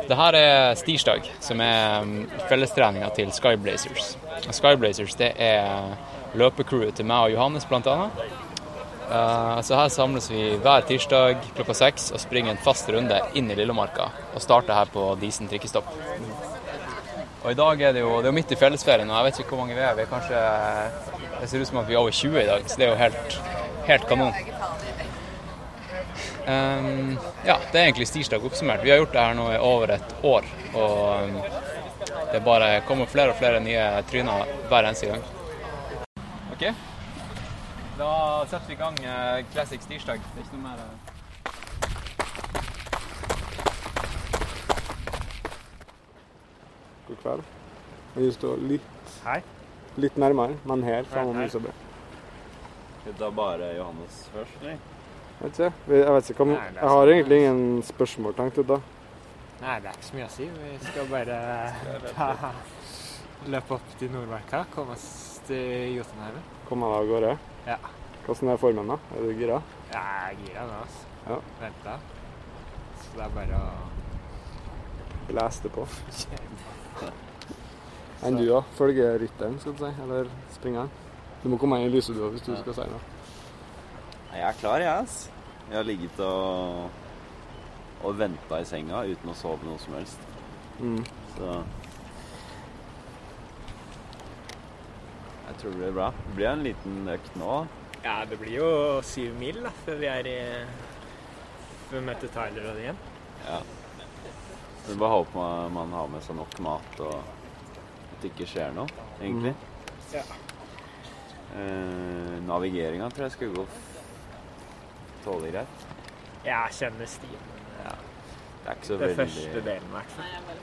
Det her er stirsdag, som er mm, fellestreninga til Skyblazers. Skyblazers det er løpecrewet til meg og Johannes, blant annet. Eh, så her samles vi hver tirsdag klokka seks og springer en fast runde inn i Lillemarka. Og starter her på Disen trikkestopp. Og i dag er det jo det er midt i fellesferien, og jeg vet ikke hvor mange vi er. Vi er kanskje Det ser ut som at vi er over 20 i dag, så det er jo helt, helt kanon. Um, ja, det er egentlig stirsdag oppsummert. Vi har gjort det her nå i over et år. Og ehm, det bare kommer flere og flere nye tryner hver eneste gang. OK. Da setter vi i gang eh, Classic tirsdag. Det er ikke noe mer. God kveld. Jeg vil stå litt, Hei. litt nærmere, men her framom Hei. huset. Skal vi ta bare Johannes først, eller? Vet ikke, jeg vet ikke om, Nei, er Jeg har egentlig ingen spørsmål tenkt ut da. Nei, det er ikke så mye å si. Vi skal bare ta, løpe opp til Nordmarka, komme oss til Jotunheimen. Komme deg av gårde. Ja. Hvordan er formen da? Er du gira? Ja, Jeg er gira nå, altså. Ja. Venta. Så det er bare å Lese det på. Enn du da? Følger rytteren, skal du si? Eller springeren? Du må komme inn i lyset du også, hvis du skal si noe. Jeg er klar, jeg, ass. Jeg har ligget og, og venta i senga uten å sove noe som helst. Mm. Så Jeg tror det blir bra. Det blir en liten økt nå. Ja, det blir jo syv mil da, før vi er i Før vi møter Tyler og de igjen. Ja. Så vi bare håper man, man har med seg nok mat og at det ikke skjer noe, egentlig. Ja. Eh, Navigeringa tror jeg skulle gå tålelig greit. Jeg kjenner stien. Det er ikke så det veldig første delen, i hvert fall.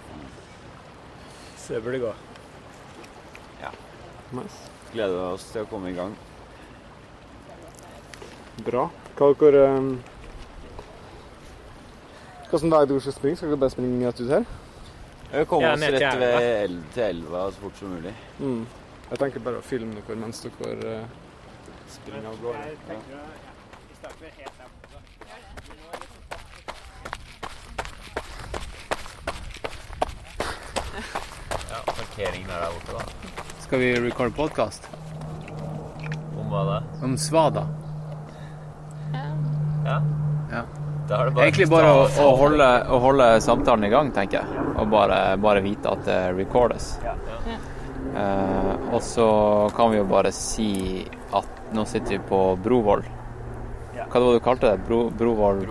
Så det burde gå. Ja. Nice. Gleder oss til å komme i gang. Bra. Hva dere um... Hvilken dag dere skal springe? Skal dere bare springe rett ut her? Vi kommer oss rett ved el til elva så fort som mulig. Mm. Jeg tenker bare å filme dere mens dere uh, springer av gårde. Ja, Parkeringen er der borte, da. Skal vi recorde podkast Om hva da? om svada? Ja. Ja. Da er det bare Egentlig bare å, å, holde, å holde samtalen i gang, tenker jeg. Og bare, bare vite at det recordes. Ja, Eh, og så kan vi jo bare si at nå sitter vi på Brovoll. Hva var det du kalte det? Bro, Brovoll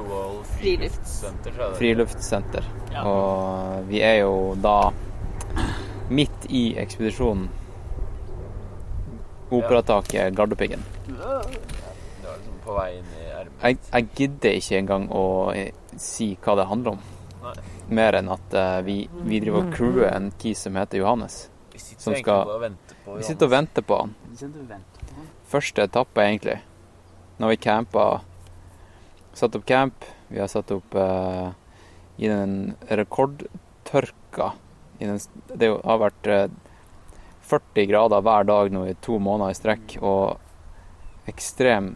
friluftssenter. friluftssenter. Og vi er jo da midt i ekspedisjonen. Operataket Gardepiggen. Det var liksom på vei inn i ermet. Jeg, jeg gidder ikke engang å eh, si hva det handler om. Nei. Mer enn at uh, vi, vi driver og crewer en kis som heter Johannes. Vi sitter som egentlig skal- bare og venter på Johannes. Vi sitter og venter på han. Første etappe, egentlig. Når vi campa Satt opp camp. Vi har satt opp uh, i den rekordtørka i den, Det har vært eh, 40 grader hver dag nå i to måneder i strekk, og ekstrem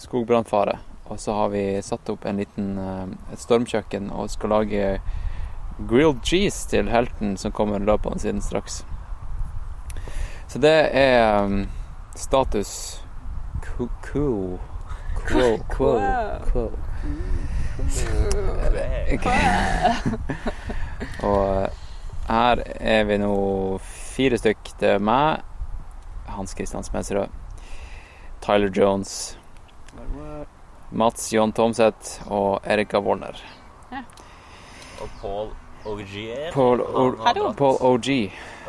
skogbrannfare. Og så har vi satt opp en liten, eh, et stormkjøkken og skal lage grilled cheese til helten som kommer løpende siden straks. Så det er um, status. Quo. Quo. Quo. quo. Og eh, her er vi nå fire stykk. Det er meg, Hans Christian Smedsrød, Tyler Jones, Mats John Tomseth og Erika Warner. Og Paul OG. Paul, dratt- Paul OG.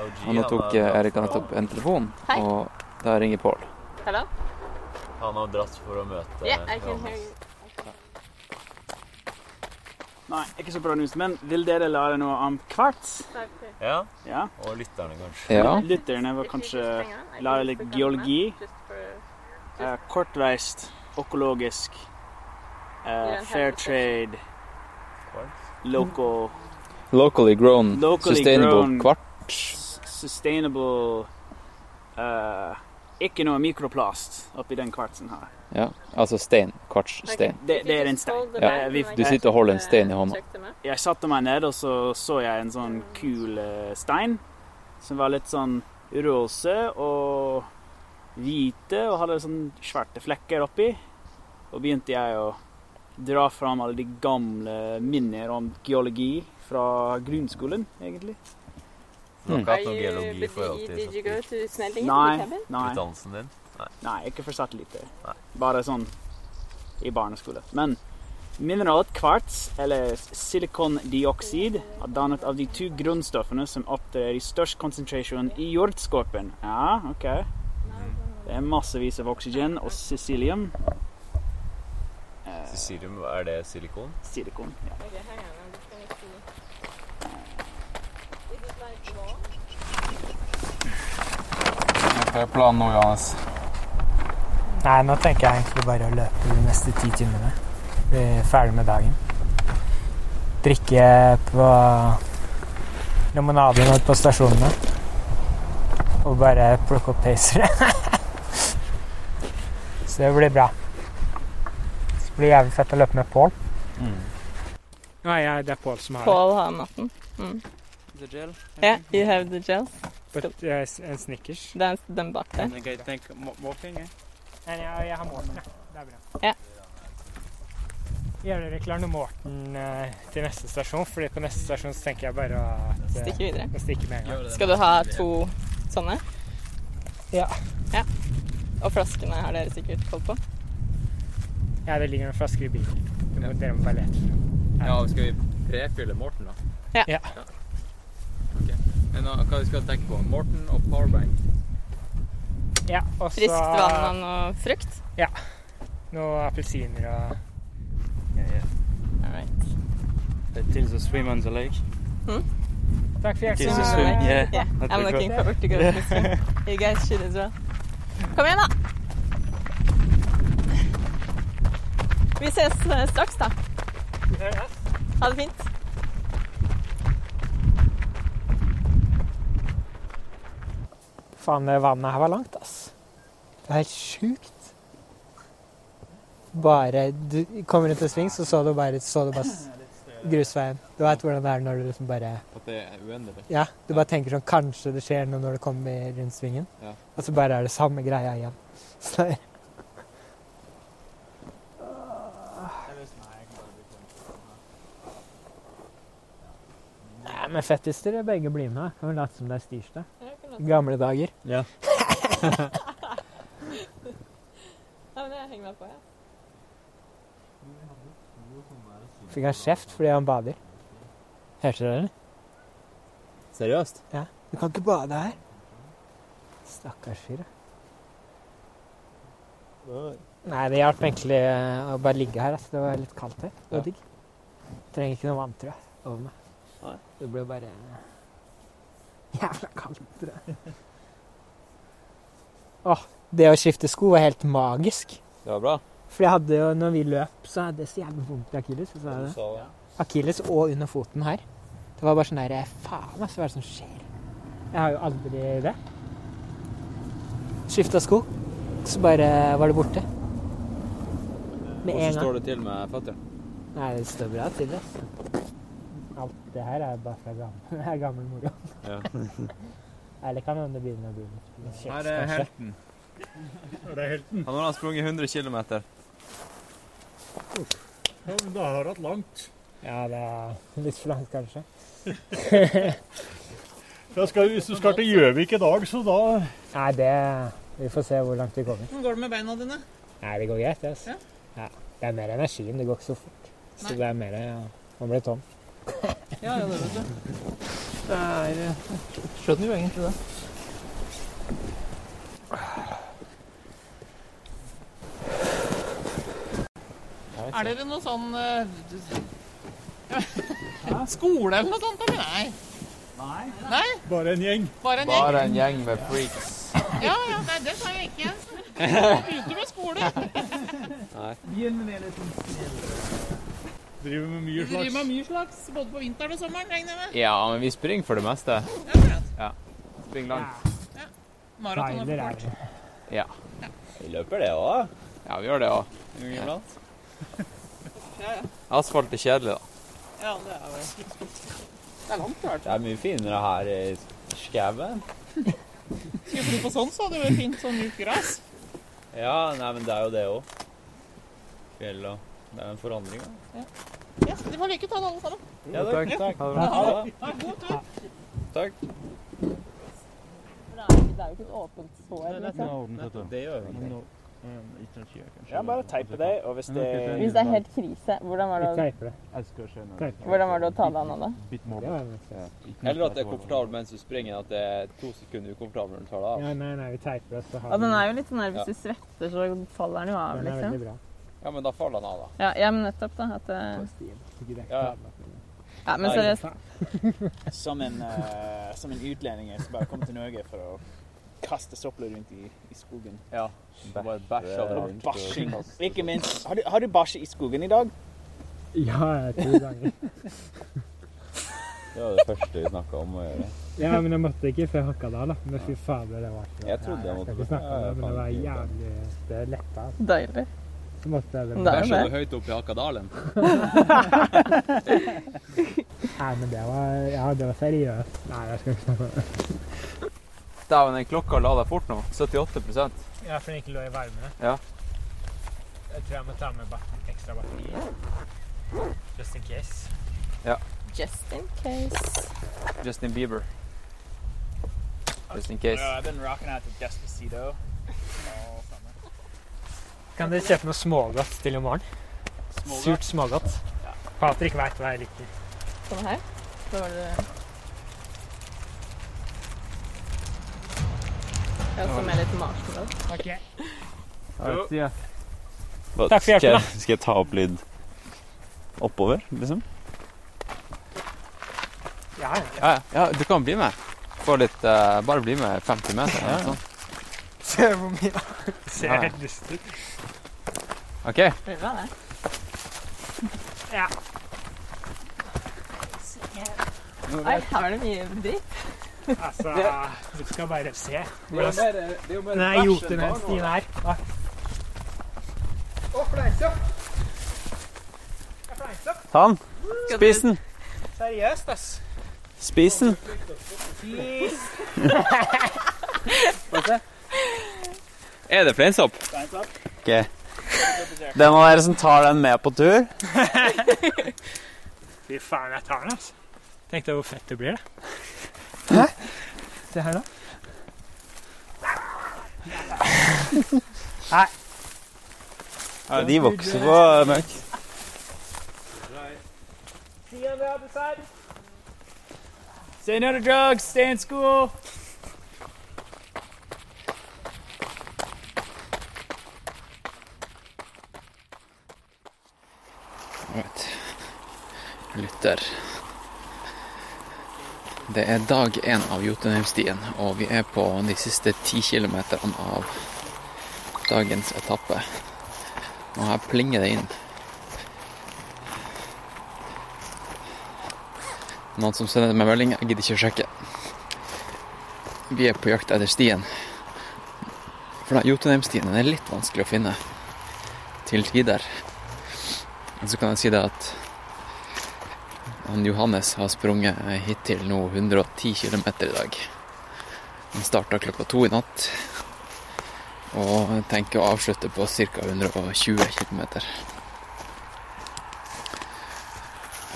Og nå han tok eh, Erika nettopp en telefon, Hei. og da ringer Paul. Hello? Han har dratt for å møte Yeah, I can hear Johannes. you. Nei, ikke så bra news, men vil dere lære noe om kvarts? Ja, Ja. og lytterne kanskje. Ja. Lytterne vil kanskje lære litt geologi. Uh, kortreist, økologisk, uh, fair trade, local, Locally grown, Locally sustainable grown. kvarts. sustainable eh, Ikke noe mikroplast oppi den kvartsen her. Ja, altså stein. Kvartsstein. Det, det er en stein. Ja. Du sitter og holder en stein i hånda. Jeg satte meg ned, og så så jeg en sånn kul eh, stein. Som var litt sånn rosa og hvite og hadde sånn svarte flekker oppi. Og begynte jeg å dra fram alle de gamle minner om geologi fra grunnskolen, egentlig. Du har ikke hatt noe geologi forhold til Did you go to smelting Nei, cabin? nei. utdannelsen din? Nei. Nei, ikke for satellitter. Bare sånn i barneskole. Men mineralet kvarts, eller silikondioksid, er dannet av de to grunnstoffene som opptrer i størst konsentrasjon i jordskorpen. Ja, OK. Det er massevis av oksygen og sicilium. Eh, Sicilium, er det silikon? silikon. Ja. Okay, hang on, I'm just gonna see. Is it like raw? Hva er planen nå, Johannes? Nei, nå tenker jeg egentlig bare å løpe de neste ti timene. Bli ferdig med dagen. Drikke på limonade nå på stasjonene. Og bare plukke opp pacere. Så det blir bra. Så blir det jævlig fett å løpe med Pål. Nei, det er Pål som har det. Paul har natten. Mm. The gel? Yeah, you have the gels. Det. But, yes, en Snickers. Det er den bak der. Eh? Nei, jeg, jeg har Morten, ja. Det er bra. Ja. Gjør dere klar når Morten eh, til neste stasjon? Fordi på neste stasjon så tenker jeg bare at eh, Stikke videre. å stikke med en gang. Skal du ha to sånne? Ja. Ja. Og flaskene har dere sikkert koll på? Ja, det ligger noen flasker i bilen. Du må, Dere må bare lete. Ja, skal vi prefylle Morten, da? Ja. Ja. Men hva vi skal tenke på? Morten og powerbank. Ja, og så Friskt vann og frukt? Ja. Noen appelsiner og All right. Till the swim on the lake. Hmm? Takk for hjelpen. swim, yeah. Yeah, I'm looking cool. forward to go to the swim. You guys should as well. Kom igjen, da! Vi ses eh, straks, da. Ha det fint. Faen, det vannet her var langt, ass. Det er helt sjukt. Bare Du kommer rundt til sving, så så du bare, så du bare grusveien. Du vet hvordan det er når du liksom bare At det er uendelig. Ja, du bare tenker sånn Kanskje det skjer noe når du kommer rundt svingen. Ja. Og så bare er det samme greia igjen. Så det er Nei, men fettister begge blir med. Kan vi late som det er tirsdag. Gamle dager. Ja. Ja, men jeg henger meg på, jeg. Fikk han kjeft fordi han bader. Hørte du det? Seriøst? Ja. Du kan ikke bade her. Stakkars fyr. da. Nei, det hjalp egentlig eh, å bare ligge her. Altså. Det var litt kaldt her. Det var digg. Trenger ikke noe vann, tror jeg, over meg. Det ble bare jævla kaldt, Det. Åh, det å skifte sko var helt magisk. Det var bra. For jeg hadde jo, når vi løp, så hadde jeg så jævlig vondt i akilles. så det. Akilles og under foten her. Det var bare sånn der Faen, altså, hva er det som skjer? Jeg har jo aldri det. Skifta sko, så bare var det borte. Med en gang. står det til med føttene? Nei, det står bra til, altså. Alt det her er bare fra gammel, er gammel moro. Ja. Eller kan hende det begynner å bli litt kjeks, Her er helten. Her Er helten? Han har sprunget 100 km. Ja, men da har du hatt langt. Ja, det er litt for langt, kanskje. Skal, hvis du skal til Gjøvik i dag, så da Nei, det Vi får se hvor langt vi kommer. Hvordan går det med beina dine? Nei, det går greit, det. Altså. Ja. Ja. Det er mer energien. Det går ikke så fort. Så Nei. det er mer ja, Man blir tom. Ja, ja, det vet du. Det er Skjønner jo egentlig det. Er dere noe sånn uh, Skole eller noe sånt, eller nei? Nei. Nei? Bare en gjeng. Bare en gjeng? Bare en gjeng med freaks. Ja, ja, nei, det sa jeg ikke. Begynte med skole. Nei. Begynner med litt Driver med mye slags. driver med mye slags, både på vinteren og sommeren, regner jeg med? Ja, men vi springer for det meste. Ja. Springer langt. Maraton og Trailer er for kort. Ja. Vi løper det òg. Ja, vi gjør det òg. Iblant. Ja, ja. Asfalt er kjedelig, da. Ja, det er jo Det er langt, i hvert Det er mye finere her i skauen. Skulle du på sånn, så hadde det vært fint sånn mjukt gress. Ja, nei, men det er jo det òg. fjell og Det er en forandring, da. ja. de får lykke til, alle sammen. Ja, takk. Ja. Ha det bra. Ha det. Ha en god tur. Takk. Det er jo det ikke et åpent sår. Liksom. Det gjør vi ikke. Ja, bare teipe det, og hvis det Hvis det er helt krise, hvordan var det å, hvordan var det å ta deg an av det? Eller at det er komfortabelt mens du springer, at det er to sekunder ukomfortabelt når du tar det av. Ja, nei, nei, vi teiper det, så har Og den er jo litt sånn der, Hvis du svetter, så faller den jo av, Den er veldig liksom. Ja, men da faller han av, da. Ja, ja men nettopp, da. At det... Ja. Ja, men seriøst. Som en, eh, som en utlending som bare kom til Norge for å kaste søpla rundt i, i skogen. Ja. Bare bæsj overalt. Bæsjing. Ikke minst. Har du, har du bæsjet i skogen i dag? Ja, to ganger. Det var det første vi snakka om å gjøre. Ja, men jeg måtte ikke før Hakadal, da. Men fy fader, det var ikke Jeg trodde jeg måtte. skal ikke snakke om det, men det var jævlig Det letta. altså. Deilig. Det er Bæsja du høyt opp i Hakadalen? Nei, men det var Ja, det var seriøst. Nei, jeg skal ikke snakke om det. Dæven, den klokka la deg fort nå. 78 Ja, for den ikke lå i varme. Ja. Jeg tror jeg må ta med ekstra batteri. Just in case. Ja. Just in case. Justin Bieber. Just in case. Yeah, I've been rocking out to Despacito. summer. Kan dere kjøpe noe smågodt til i morgen? Smågodt? Surt smågodt. Patrick veit hva jeg liker. Sånn her. Så var det Ja, litt marshmallow. Ok. Hva- Takk for hjelpen, skal, da. jeg- skal jeg ta opp lyd oppover, liksom? Ja, ja. Ja, ja, du kan bli med. Få litt uh, Bare bli med 50 meter. Ja, sånt. Se hvor mye Ser helt lyst ut. OK. Bra, det. Ja. Oi, her er det mye dritt. Altså, du skal bare se. Det er jo bare Nei, joter enn Jotunheimstien her. Fleinsopp! Fleinsopp. Den. Spis den. Seriøst, ass. Spis den. Er det fleinsopp? Ok. Den av dere som tar den med på tur Fy faen, jeg tar den, altså. Tenk deg hvor fett det blir, da. Hæ? Se her, da. Nei. ja, De vokser på møkk. See you on the other side. Say no to drugs. Stay in school. Right. Lytter. Det er dag én av Jotunheimstien, og vi er på de siste ti kilometerne av dagens etappe. Og her plinger det inn. Noen som sender meg melding, jeg gidder ikke å sjekke. Vi er på jakt etter stien. For da, Jotunheimstien er litt vanskelig å finne til tider. Og så kan jeg si det at han Johannes har sprunget hittil nå 110 km i dag. Han starta klokka to i natt og tenker å avslutte på ca. 120 km.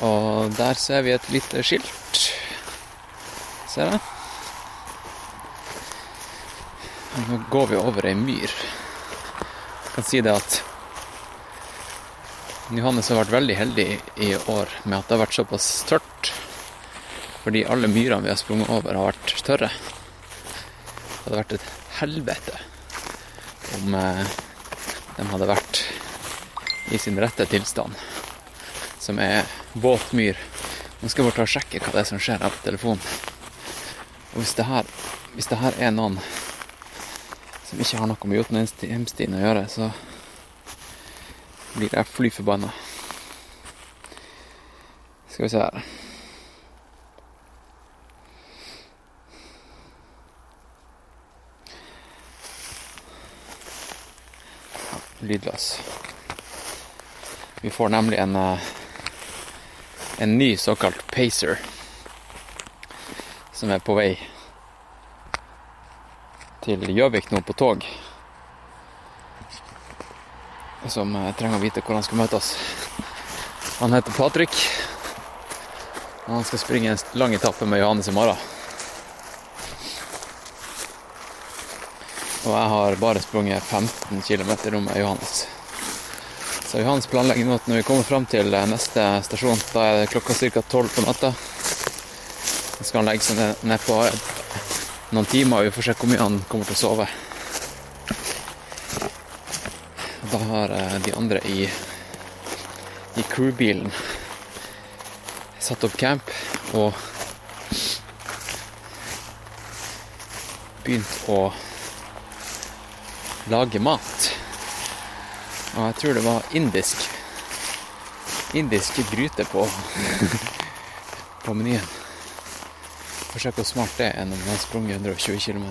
Og der ser vi et lite skilt. Ser jeg. Nå går vi over ei myr. Jeg kan si det at Johannes har vært veldig heldig i år med at det har vært såpass tørt. Fordi alle myrene vi har sprunget over, har vært tørre. Det hadde vært et helvete om eh, de hadde vært i sin rette tilstand, som er våt myr. Nå skal jeg bare ta og sjekke hva det er som skjer her på telefonen. Og hvis det her, hvis det her er noen som ikke har noe med Jotunheimstien å gjøre, så blir jeg fly forbanna. Skal vi se her. Lydløs. Vi får nemlig en, eh, en ny såkalt pacer som er på vei til Gjøvik nå på tog. Som eh, trenger å vite hvor han skal møte oss. Han heter Patrick. Han skal springe en lang etappe med Johannes i morgen. Og jeg har bare sprunget 15 km nå med Johannes. Så Johannes planlegger nå at når vi kommer fram til eh, neste stasjon, da er det klokka ca. 12 på natta. Så skal han legge seg ned- på noen timer, og vi får se hvor mye han kommer til å sove. Da har eh, de andre i, i crewbilen satt opp camp og begynt å lage mat. Og jeg tror det var indisk. Indisk gryte på, på menyen. Forsøk hvor smart det er når man har sprunget 120 km.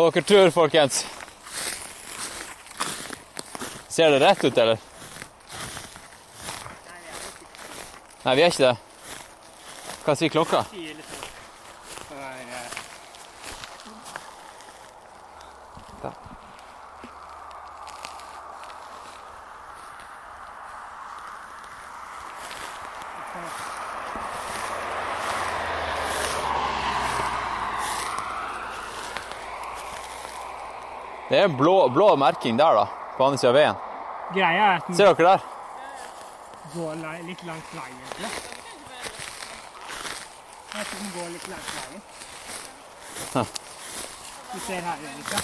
Hva dere tror, folkens? Ser det rett ut, eller? Nei, vi er ikke det. Hva sier klokka? Er en blå, blå merking der, da, på andre siden av veien. Greia er at den Ser dere der? går litt langs veien. egentlig. Den går litt langs veien. Du ser her, Erika.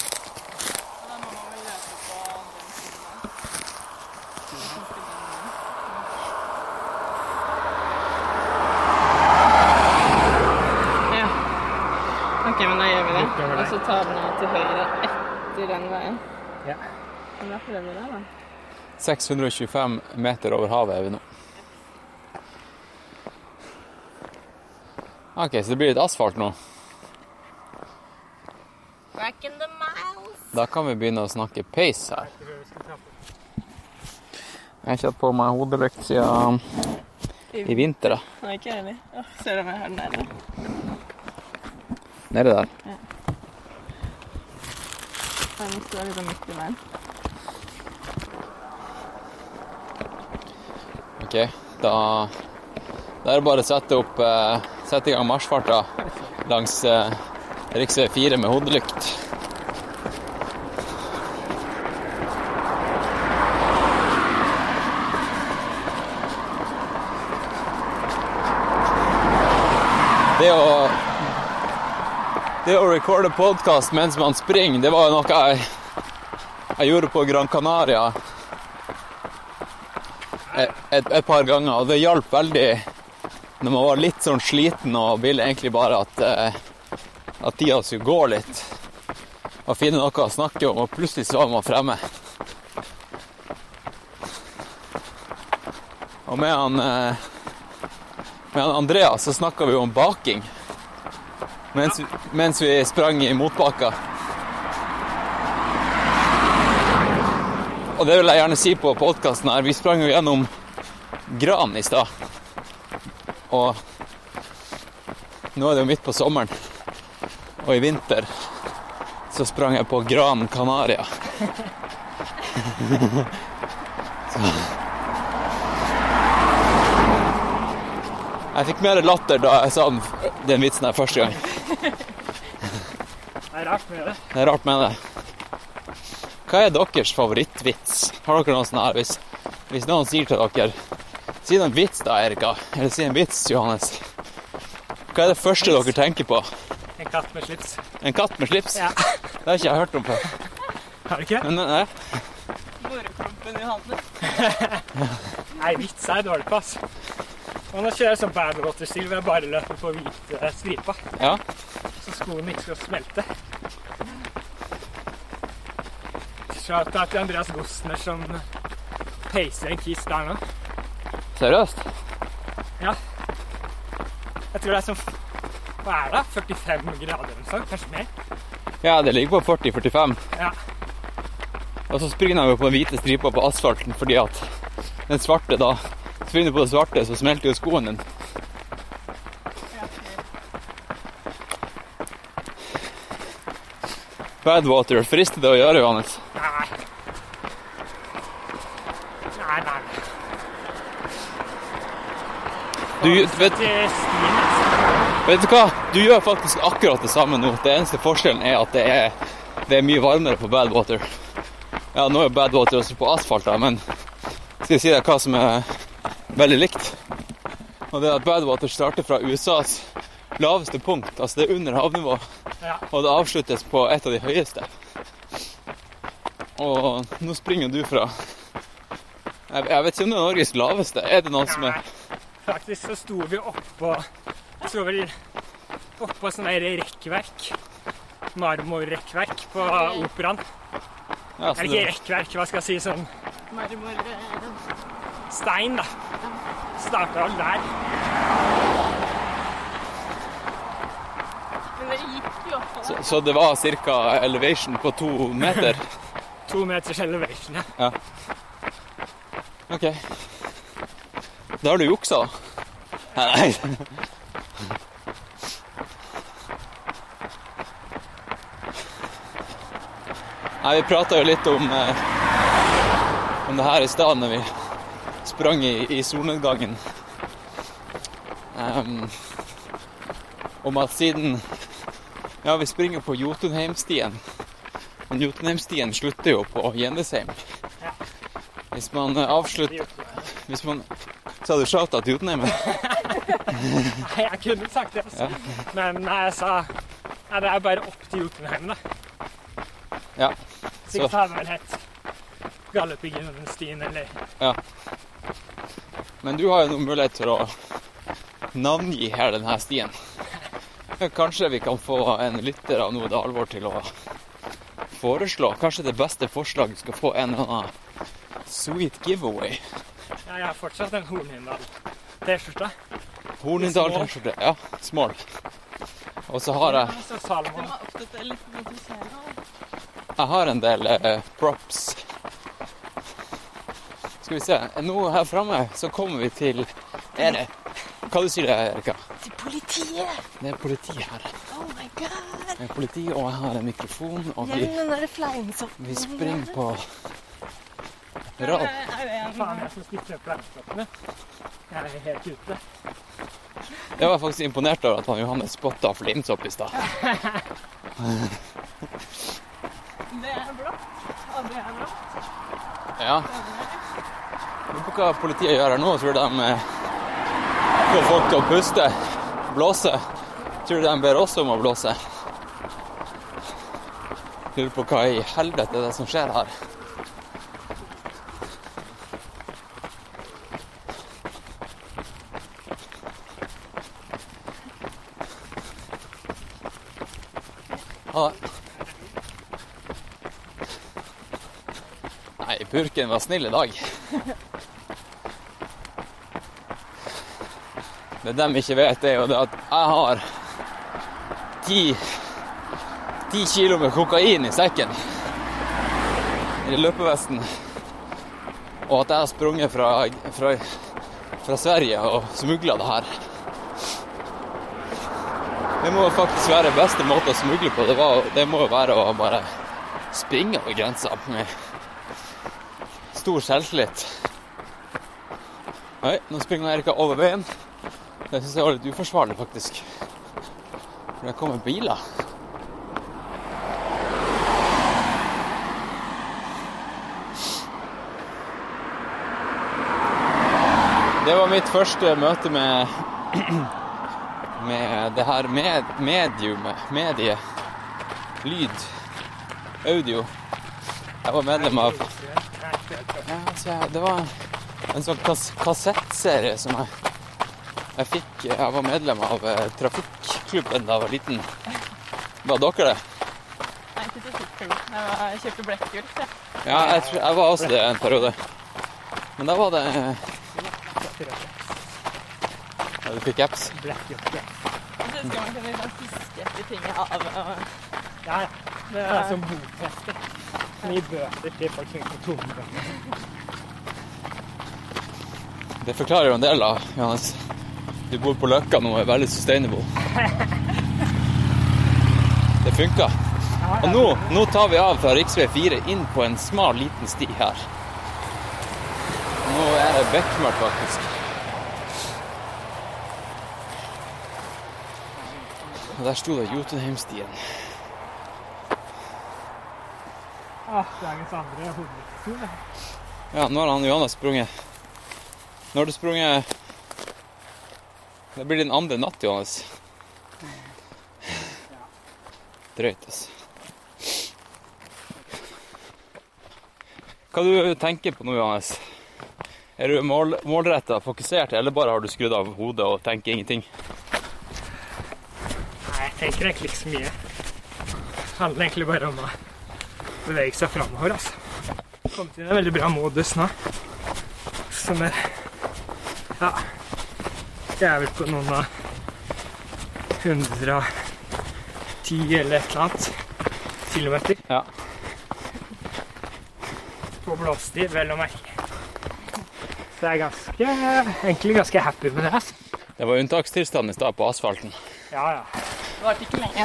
Ja. OK, men da gjør vi det. Og så tar den av til høyre etter den veien. Ja. Hvor langt er vi det, da. 625 meter over havet er vi nå. OK, så det blir litt asfalt nå. Back in the miles. Da kan vi begynne å snakke pace her. Jeg har ikke hatt på meg hodelykt siden i vinter. da. Nei, ikke jeg heller. Ser du om jeg har den nede? Nede der. Den står liksom i veien. OK, da, da er det bare å sette opp eh, Sette i gang marsjfarta langs eh, rv. 4 med hodelykt. Det å Det å recorde podkast mens man springer, det var jo noe jeg, jeg gjorde på Gran Canaria et, et, et par ganger, og det hjalp veldig når man var litt sånn sliten og ville egentlig bare at, eh, at tida skulle gå litt. Og finne noe å snakke om, og plutselig så var man fremme. Og med han, eh, med han Andreas så snakka vi om baking mens, vi- mens vi sprang i motbakka. Og det vil jeg gjerne si på podkasten her. Vi sprang jo gjennom Gran i stad. Og nå er det jo midt på sommeren. Og i vinter så sprang jeg på Gran Canaria. Jeg fikk mer latter da jeg sa den, vitsen her første gang. Er rart med det. Det er rart med det. Hva er deres favorittvits? Har dere noen sånn her? Hvis, hvis noen sier til dere Si en vits da, Erika. Eller si en vits, Johannes. Hva er det første dere tenker på? En katt med slips. En katt med slips? Ja. Det har ikke jeg hørt om før. Har du ikke? Men, nei. Morklumpen Johannes. Nei, vits er jeg dårlig på, ass. Og nå kjører jeg sånn badwater-stil hvor jeg bare løper på hvite stripa. Ja. Så skoene ikke skal smelte. shout til Andreas Bosner som peiser en kiss der nå. Seriøst? Ja. Jeg tror det er sånn Hva er det? 45 grader eller sånn? Kanskje mer? Ja, det ligger på 40-45. Ja. Og så springer han jo på den hvite stripa på asfalten fordi at den svarte da Springer på det svarte, så smelter jo skoen din. Badwater, frister det å gjøre, Johannes? Ja, Du, vet, altså. vet du hva? Du gjør faktisk akkurat det samme nå. Det eneste forskjellen er at det er, det er mye varmere på Badwater. Ja, nå er Badwater også på asfalt, da, men skal jeg si deg hva som er veldig likt? Og det er at Badwater starter fra USAs laveste punkt, altså det er under havnivå, Ja. og det avsluttes på et av de høyeste. Og nå springer du fra Jeg, jeg vet ikke om det er Norges laveste. Er det noen som er Faktisk så sto vi oppå Sto vel oppå sånn der rekkverk. Marmorrekkverk på operaen. Ja, Eller ikke rekkverk, hva skal jeg si, sånn Marmor stein, da. Starta vel der. Men det gikk jo opp. Så, så det var ca. elevation på to meter? To meters elevation, ja. Ja. OK. Da har du juksa. Nei. Nei, vi prata jo litt om, eh, om det her i stad når vi sprang i, i solnedgangen. Um, om at siden Ja, vi springer på Jotunheimstien. Men Jotunheimstien slutter jo på Gjendesheim. Hvis man eh, avslutter Hvis man Sa du shout-out til Jotunheimen? Nei, jeg kunne sagt det, altså. Men nei, jeg sa Nei, det er bare opp til Jotunheimen, da. Ja. Så jeg tar vel helt Galdhøpiggen-stien, eller ja. Men du har jo noen mulighet til å navngi her denne stien. Kanskje vi kan få en lytter av Noe det Alvor til å foreslå. Kanskje det beste forslaget skal få en eller annen sweet giveaway. Ja, jeg har fortsatt en Hornindal-T-skjorte. Hornindal-T-skjorte. Ja, small. Og så har jeg. Jeg har en del eh, props. Skal vi se. Nå her framme så kommer vi til Er det Hva du sier du, Erika? Til politiet! Det er politi her. Oh my god! Det er politi, og jeg har en mikrofon, og vi, vi springer på rad. Faen, jeg som opp flagstoppene. Jeg er helt ute. Jeg var faktisk imponert over at han Johannes spotta fleinsopp i stad. Det er blått. Og det er blått. Ja. Lurer på hva politiet gjør her nå. Tror de eh, får folk til å puste? Blåse? Tror du de ber oss om å blåse? Lurer på hva i helvete er det som skjer her. Ha det. Nei, purken var snill i dag. Det de ikke vet, er jo det at jeg har ti, ti kilo med kokain i sekken i løpevesten. Og at jeg har sprunget fra, fra, fra Sverige og smugla det her. Det må faktisk være beste måte å smugle på. Det, var, det må jo være å bare springe over grensa med stor selvtillit. Oi, nå springer Erika over veien. Det syns jeg var litt uforsvarlig, faktisk. For der kommer biler. Det var mitt første møte med med det her med, mediumet, medie, lyd, audio. Jeg var medlem av jeg- Det var en sånn kas kassettserie som jeg, jeg fikk Jeg var medlem av eh, trafikklubben da jeg var liten. Var dere det? Nei, ikke trafikklubben. Jeg var- Jeg kjøpte jeg. Ja, jeg, tror, jeg var også det en periode. Men da var det eh, Ja, du fikk apps? Så husker man kunne liksom fiske etter ting av og Ja, ja. Det er som botester. Som gir bøter til folk som ikke får tomgang. Det forklarer jo en del, da, Johannes. Du bor på Løkka nå og er veldig sustainable. Det funka. Og nå, nå tar vi av fra rv. 4 inn på en smal, liten sti her. Nå er det bekmørkt, faktisk. Og der sto det Jotunheimstien. Ah, dagens andre hovedtur. Ja, nå har han Johannes sprunget. Nå har du sprunget Det blir din andre natt, Johannes. Drøyt, altså. Hva du tenker på nå, Johannes? Er du mål, målretta, fokusert, eller bare har du skrudd av hodet og tenker ingenting? Nei, jeg tenker egentlig ikke så mye. Det handler egentlig bare om å bevege seg framover, altså. Kommet inn i en veldig bra modus nå. Som er Ja. Jeg er vel på noen av 110 eller et eller annet kilometer. Ja. På blåstid, vel å merke. Så jeg er ganske, egentlig ganske happy med det. altså. Det var unntakstilstand i stad på asfalten. Ja, ja. Det varte ikke lenge.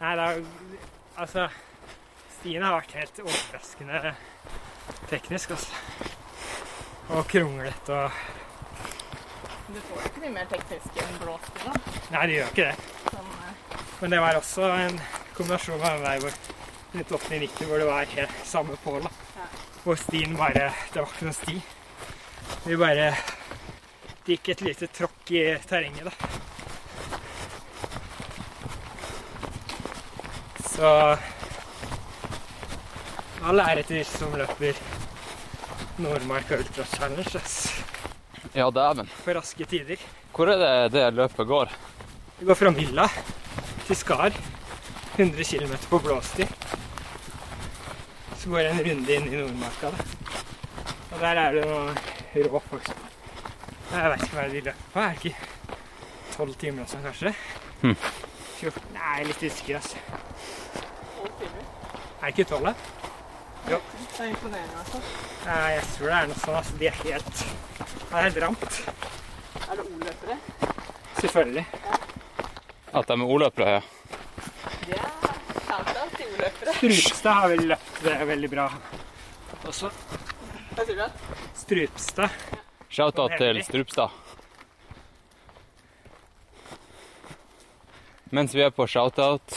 Nei, det er Altså, stien har vært helt overraskende teknisk, altså. Og kronglete og Du får jo ikke mye mer teknisk enn blåsti, da. Nei, det gjør ikke det. Sånn, eh, Men det var også en kombinasjon av en vei hvor rundt 80-90 hvor det var helt samme pål. Ja. Hvor stien bare Det var ikke noen sti. Vi bare Det gikk et lite tråkk i terrenget, da. Så all ære til de som løper Nordmarka Ultra Challenge. Ja, dæven. På raske tider. Hvor er det det løpet går? Det går fra Milla til Skar. 100 km på blåsti. Så går det en runde inn i Nordmarka. Da. Og der er det noen rå folk. som- Jeg vet ikke hva de løper på. Er det ikke 12 timer og sånn, kanskje? Hm. 14? Nei, litt usikker, altså. Er det ikke 12, da? Jo. Det er imponerende. Nei, jeg tror det er noe sånn. Altså, de er helt Det er helt ramt. Er det O-løpere? Selvfølgelig. At de er ordløpere, ja. Det er til O-løpere. Strupstad har vel løpt det veldig bra også. Hva sier du? Strupstad. Shout-out til Strupstad. Mens vi er på shout-out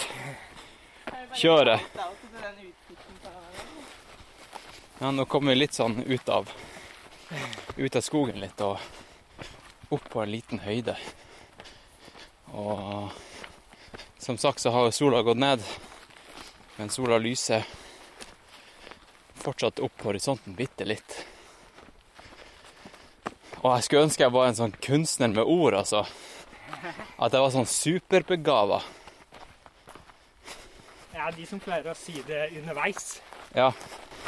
kjøret Shout-out til den utsikten på Ja, nå kommer vi litt sånn ut av ut av skogen litt og opp på en liten høyde. Og som sagt så har jo sola gått ned, men sola lyser fortsatt opp horisonten bitte litt. Og jeg skulle ønske jeg var en sånn kunstner med ord, altså. At jeg var sånn superbegava. Ja, de som klarer å si det underveis. Ja.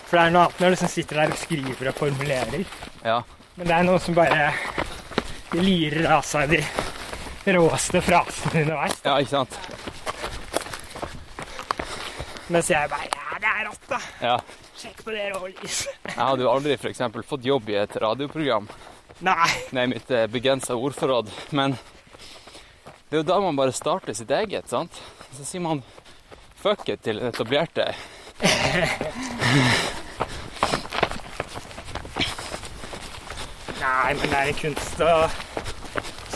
For det er noe annet når du liksom sitter der og skriver og formulerer. Ja. Men det er noe som bare de lirer av seg de råeste frasene underveis. Ja, ikke sant? Mens jeg bare Ja, det er rått, da! Ja. Sjekk på det rålyset. Jeg hadde jo aldri f.eks. fått jobb i et radioprogram Nei. Nei, mitt begrensa ordforråd, men det er jo da man bare starter sitt eget, sant? Så sier man fuck it til etablerte. Nei, men det er en kunst å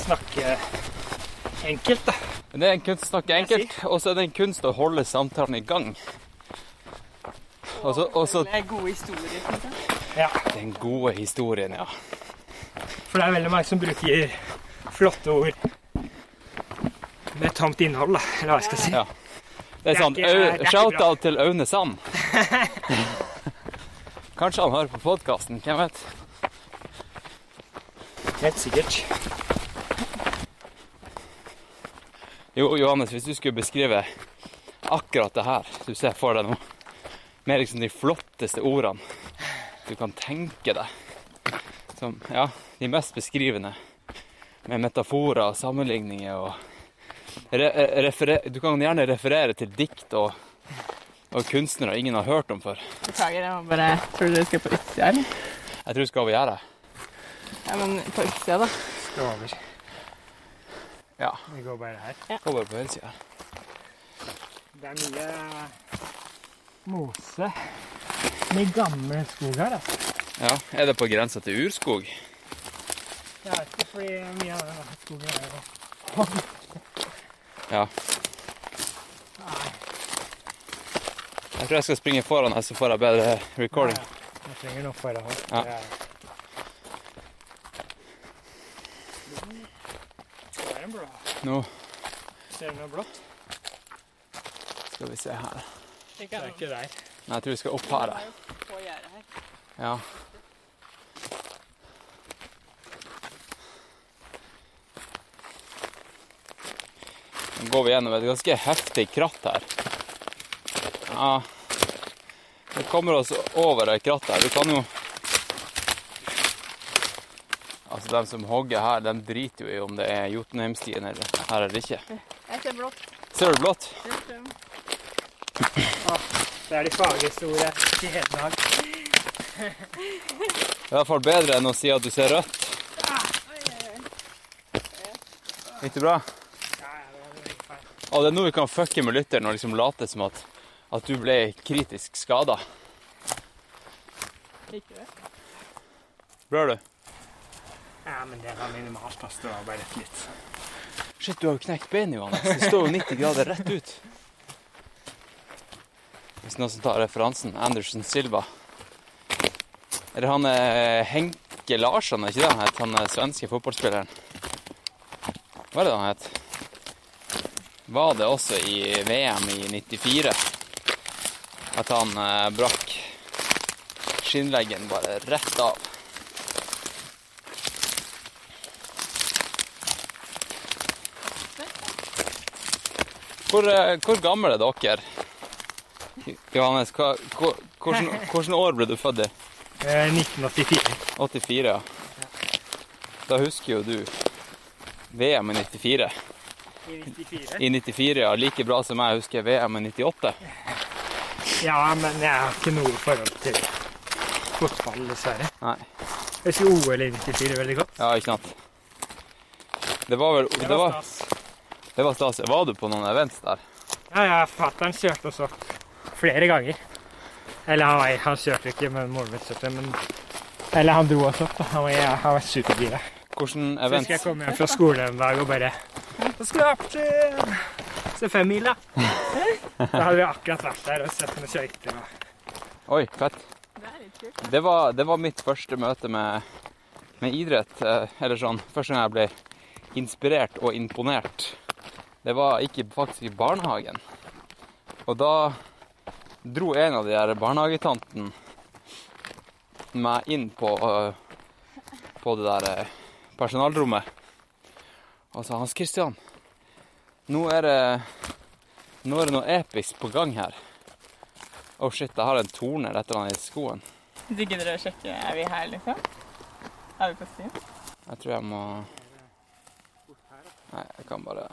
snakke enkelt, da. Det er en kunst å snakke enkelt, og så er det en kunst å holde samtalen i gang. Og så, det er gode historier, ikke sant? Ja. Den gode historien, ja. For det er veldig mange som bruker flotte ord med tomt innhold, da. Eller hva jeg skal si. Ja. Det er sånn Shout-out til Aune Sand. Kanskje han hører på podkasten, hvem vet? Helt sikkert. Jo, Johannes, hvis du skulle beskrive akkurat det her du ser for deg nå, med liksom de flotteste ordene du kan tenke deg, som ja, de mest beskrivende, med metaforer og sammenligninger og re Du kan gjerne referere til dikt og, og kunstnere ingen har hørt om før. Beklager, jeg må bare Tror du dere skal på utsida, eller? Jeg tror vi skal over gjerdet. Ja, men på utsida, da. Skal over. Ja. Vi går bare her. Gå bare på høyresida. Det er mye mose. Mye gammel skog her, altså. Ja, Er det på grensa til urskog? Jeg vet ikke, fordi mye av den skogen er jo Ja. Jeg tror jeg skal springe foran her, så får jeg bedre recording. Jeg springer noe forhold. Ja. Det er- Det er en blå. Nå Ser du noe blått? skal vi se her. Det er ikke der. Nei, jeg tror vi skal opp her. her. Ja. Nå går vi gjennom et ganske heftig kratt her. Ja, det kommer oss over et kratt her. Vi kan jo Altså, de som hogger her, de driter jo i om det er Jotunheimstien eller her eller ikke. Jeg ser blått. Ser du blått? Det er de faghistorie i Hedmark. Det er i hvert fall bedre enn å si at du ser rødt. Gikk det bra? Og det er nå vi kan fucke med lytteren og liksom late som at, at du ble kritisk skada. Ikke det? Blør du? Ja, men det var minimalt. ass. Det var bare litt. Shit, du har jo knekt beinet, Johannes. Det står jo 90 grader rett ut. Hvis noen som tar referansen. Anderson Silva. Eller han er Henke Larsson, er ikke det han het? Han er svenske fotballspilleren. Hva er det han het? Var det også i VM i 94 at han eh, brakk skinnleggen bare rett av? Hvor, eh, hvor gammel er dere? Johannes, hva, hvor, hvordan, hvordan år ble du født i? Eh, 1984. 84, ja. Da husker jo du VM i 94. I 94? I 94, ja. Like bra som jeg husker VM i 98. Ja, men jeg har ikke noe forhold til fotball, dessverre. Nei. Jeg husker OL i 94 veldig godt. Ja, ikke sant. Det var vel Det Det var stas. det var stas. Var du på noen events der? Ja, ja, fatter'n kjørte oss opp flere ganger. Eller han, var- han kjørte ikke, men moren min kjørte. Men, eller han dro oss opp. da. Han var, ja, han var supergira. Hvordan Så events? husker jeg kom hjem fra skolen en dag og bare Nå skal vi opp til se femmila. Da hadde vi akkurat vært der og sett med skøyter. og- Oi, fett. Det var, det var mitt første møte med, med idrett. eh, Eller sånn, første gang jeg ble inspirert og imponert. Det var ikke faktisk i barnehagen. Og da dro en av de der barnehagetantene meg inn på, eh, på det der eh, personalrommet sa Hans Christian, nå er det nå er det noe episk på gang her. Å shit, jeg har en torner etter han i skoen. Digger dere å sjekke er vi her, liksom? Er vi på stien? Jeg tror jeg må Nei, jeg kan bare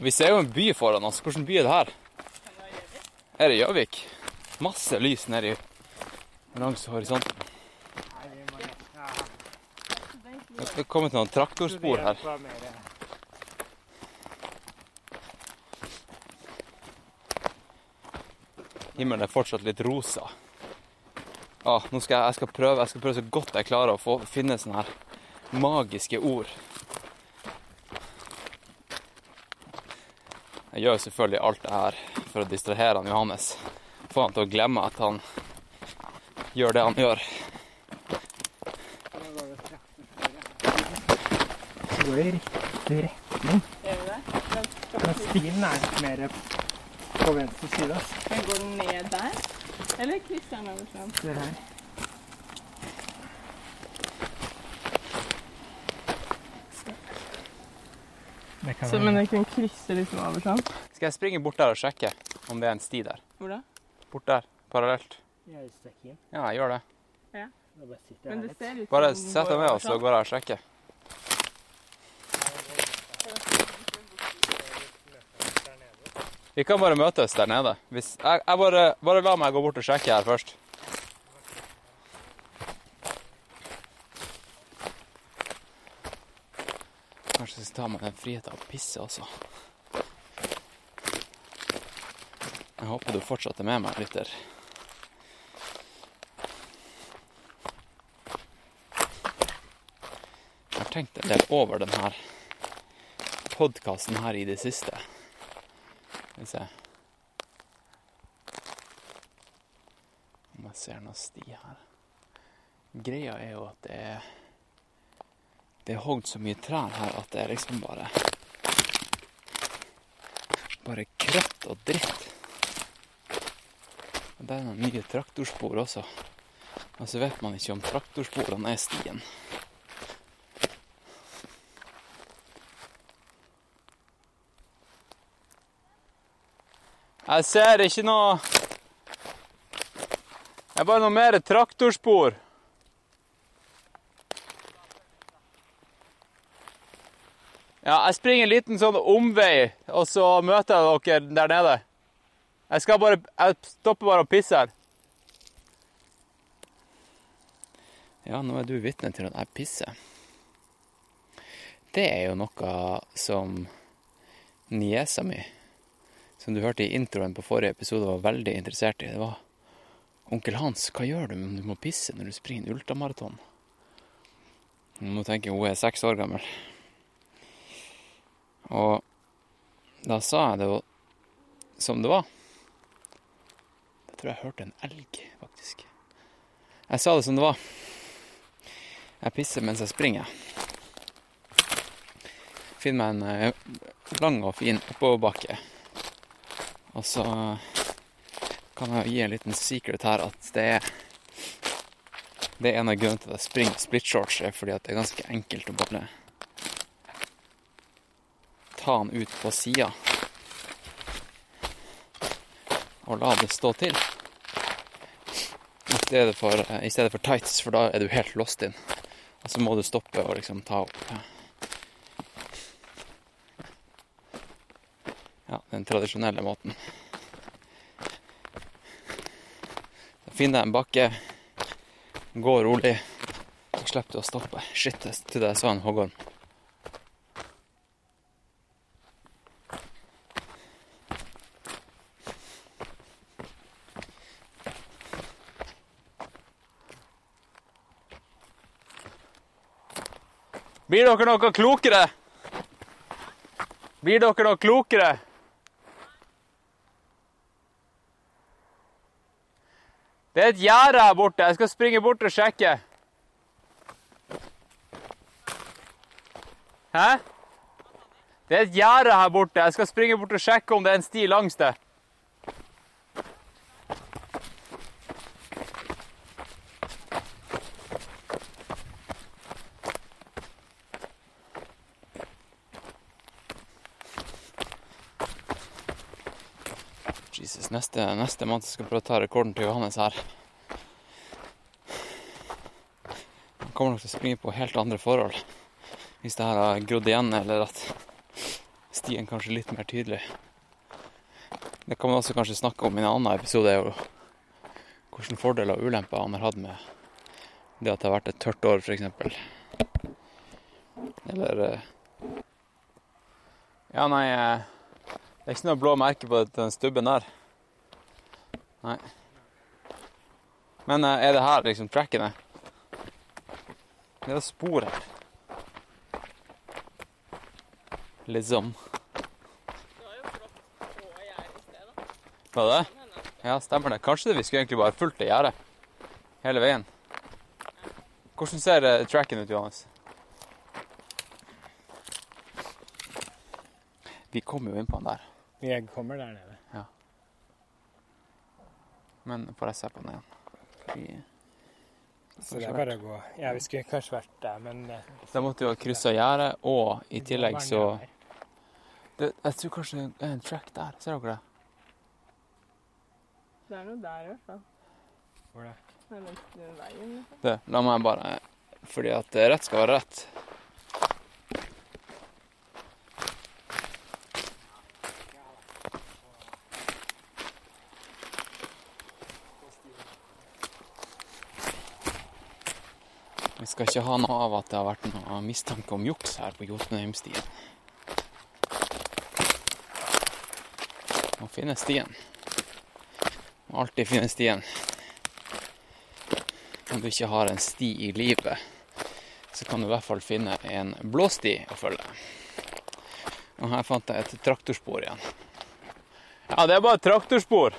Vi ser jo en by foran oss. Hvilken by er det her? Er det Gjøvik? Masse lys nedi langs horisonten. Det er kommet noen traktorspor her. Himmelen er fortsatt litt rosa. Ah, nå skal jeg, jeg, skal prøve, jeg skal prøve så godt jeg klarer å få, finne sånne her magiske ord. Jeg gjør selvfølgelig alt det her for å distrahere han Johannes. Få han til å glemme at han gjør det han gjør. Det går i riktig retning. Gjør vi det? Men stien er litt mer på venstre side. Men går den ned der? Eller sånn? Se her. Det kan Så, men den kan krysse liksom over sånn? Skal jeg springe bort der og sjekke om det er en sti der? Hvor da? Bort der, parallelt. Ja, jeg gjør det. Ja. Bare Men det ser ut som Bare sett deg med, ned, og så sånn. går jeg og sjekker. Vi kan bare møtes der nede. Hvis, jeg, jeg bare, bare la meg gå bort og sjekke her først. Kanskje jeg skal ta meg den friheten å pisse også. Jeg håper du fortsatt er med meg, lytter. Jeg har tenkt en del over denne podkasten her i det siste. Skal vi se Om jeg ser noe sti her. Greia er jo at det er Det er hogd så mye trær her at det er liksom bare Bare kratt og dritt. Og det er noen nye traktorspor også. Og så vet man ikke om traktorsporene er stien. Jeg ser ikke noe Det er bare noe mer traktorspor. Ja, jeg springer en liten sånn omvei, og så møter jeg dere der nede. Jeg skal bare Jeg stopper bare og pisser. Ja, nå er du vitne til at jeg pisser. Det er jo noe som niesa mi, som du hørte i introen på forrige episode, var veldig interessert i. Det var Onkel Hans, hva gjør du om du må pisse når du springer en ultramaraton? Nå må tenke hun er seks år gammel. Og da sa jeg det jo som det var. Jeg tror jeg hørte en elg, faktisk. Jeg sa det som det var. Jeg pisser mens jeg springer. Finner meg en eh, lang og fin oppoverbakke. Og så kan jeg gi en liten secret her at det er Det er en av grunnene til at jeg springer splitshorts, er fordi at det er ganske enkelt å bare ta den ut på sida og la det stå til. I stedet, for, I stedet for tights, for da er du helt lost inn. Og så må du stoppe og liksom ta opp den tradisjonelle måten. Da finner jeg en bakke, går rolig, og slipper du å stoppe. Shit, trodde jeg så en hoggorm. Blir dere noe klokere? Blir dere noe klokere? Det er et gjerde her borte. Jeg skal springe bort og sjekke. Hæ? Det er et gjerde her borte. Jeg skal springe bort og sjekke om det er en sti langs det. Jesus, neste, mann som skal prøve å ta rekorden til Johannes her Han kommer nok til å springe på helt andre forhold hvis det her har grodd igjen, eller at stien kanskje er litt mer tydelig. Det kan man også kanskje snakke om i en annen episode, er jo hvilke fordeler og ulemper han har hatt med det at det har vært et tørt år, f.eks. Eller eh, Ja, nei eh, Det er ikke noe blå merke på den stubben der. Nei. Men eh, er det her liksom tracken er? Det er spor her. Liksom. Var det det? Ja, stemmer det. Kanskje vi skulle egentlig bare fulgt det gjerdet hele veien. Hvordan ser eh, tracken ut, Johannes? Vi kom jo inn på den der. Jeg kommer der nede. Men får jeg se på den igjen? Fordi Så det er bare å gå. Ja, vi skulle kanskje vært der, men eh, Da måtte vi ha kryssa gjerdet, og i tillegg så det, Jeg tror kanskje det er en track der. Ser dere det? Det er noe der i hvert fall. Hvor det? Det er langs den veien. liksom. det? La meg bare Fordi at rett skal være rett. Skal ikke ha noe av at det har vært noe mistanke om juks her på Jotunheimstien. Må finne stien. Må alltid finne stien. Om du ikke har en sti i livet, så kan du i hvert fall finne en blåsti å følge. Og her fant jeg et traktorspor igjen. Ja, det er bare traktorspor.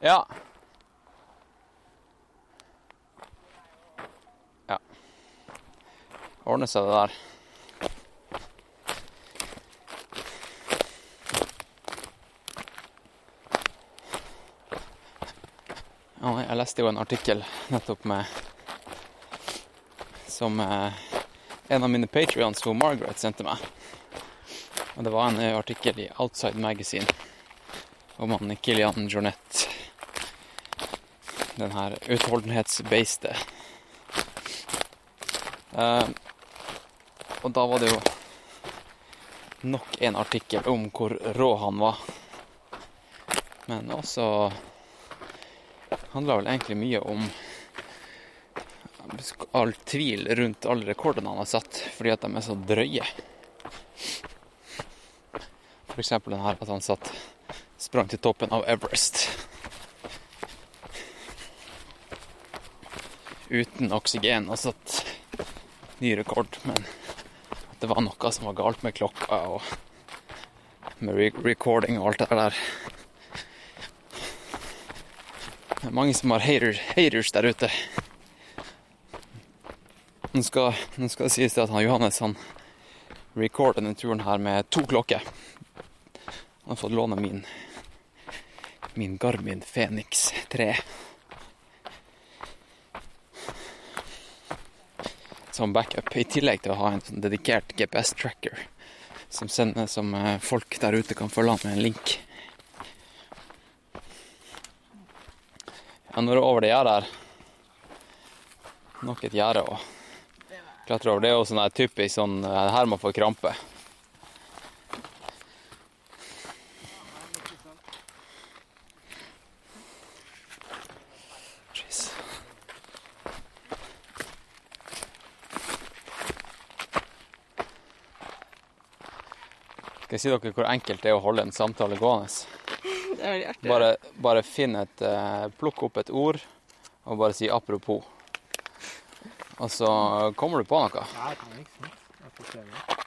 Ja. Ordner seg det der. Jeg leste jo en artikkel nettopp med Som eh, en av mine patrions, Margaret, sendte meg. Og det var en eh, artikkel i Outside Magazine om han Kilian Jornett. Den her utholdenhetsbeistet. Eh, og da var det jo nok en artikkel om hvor rå han var. Men også handla vel egentlig mye om all tvil rundt alle rekordene han har satt, fordi at de er så drøye. Eksempel den her at han satt sprang til toppen av Everest. Uten oksygen og satt ny rekord, men det var noe som var galt med klokka og med re recording og alt det der. Det er mange som har haters, haters der ute. Nå skal, nå skal det sies til at han Johannes han recorder denne turen her med to klokker. Han har fått låne min, min Garmin Fenix 3. Som backup, i tillegg til å ha en sånn dedikert GPS-tracker som som eh, folk der ute kan følge han med en link. Ja, nå er det over det gjerdet her. Nok et gjerde å klatre over. Det er jo sånn typisk sånn eh, Her må få krampe. Skal jeg si dere hvor enkelt det er å holde en samtale gående? Det er veldig artig. Bare, bare finn et eh, Plukk opp et ord og bare si 'apropos'. Og så kommer du på noe.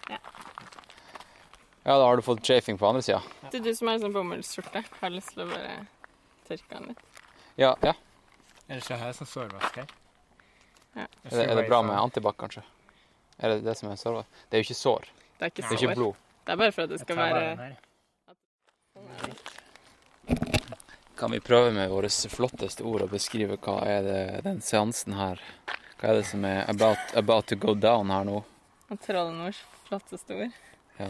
Ja. Ja, da har du fått chafing på andre sida. Det er du som har sånn bomullsskjorte. Har lyst til å bare tørke den litt. Ja, ja. Ellers så har jeg sånn sårvask her. Ja. Er det, er det bra med antibac, kanskje? Er det det som er sårvask? Det er jo ikke sår. Det er ikke Det er ikke blod. Det er bare for at det skal være. Kan vi prøve med våre flotteste ord å beskrive hva er det den seansen her Hva er det som er about, about to go down her nå? Og Trollnords flotteste ord. Ja.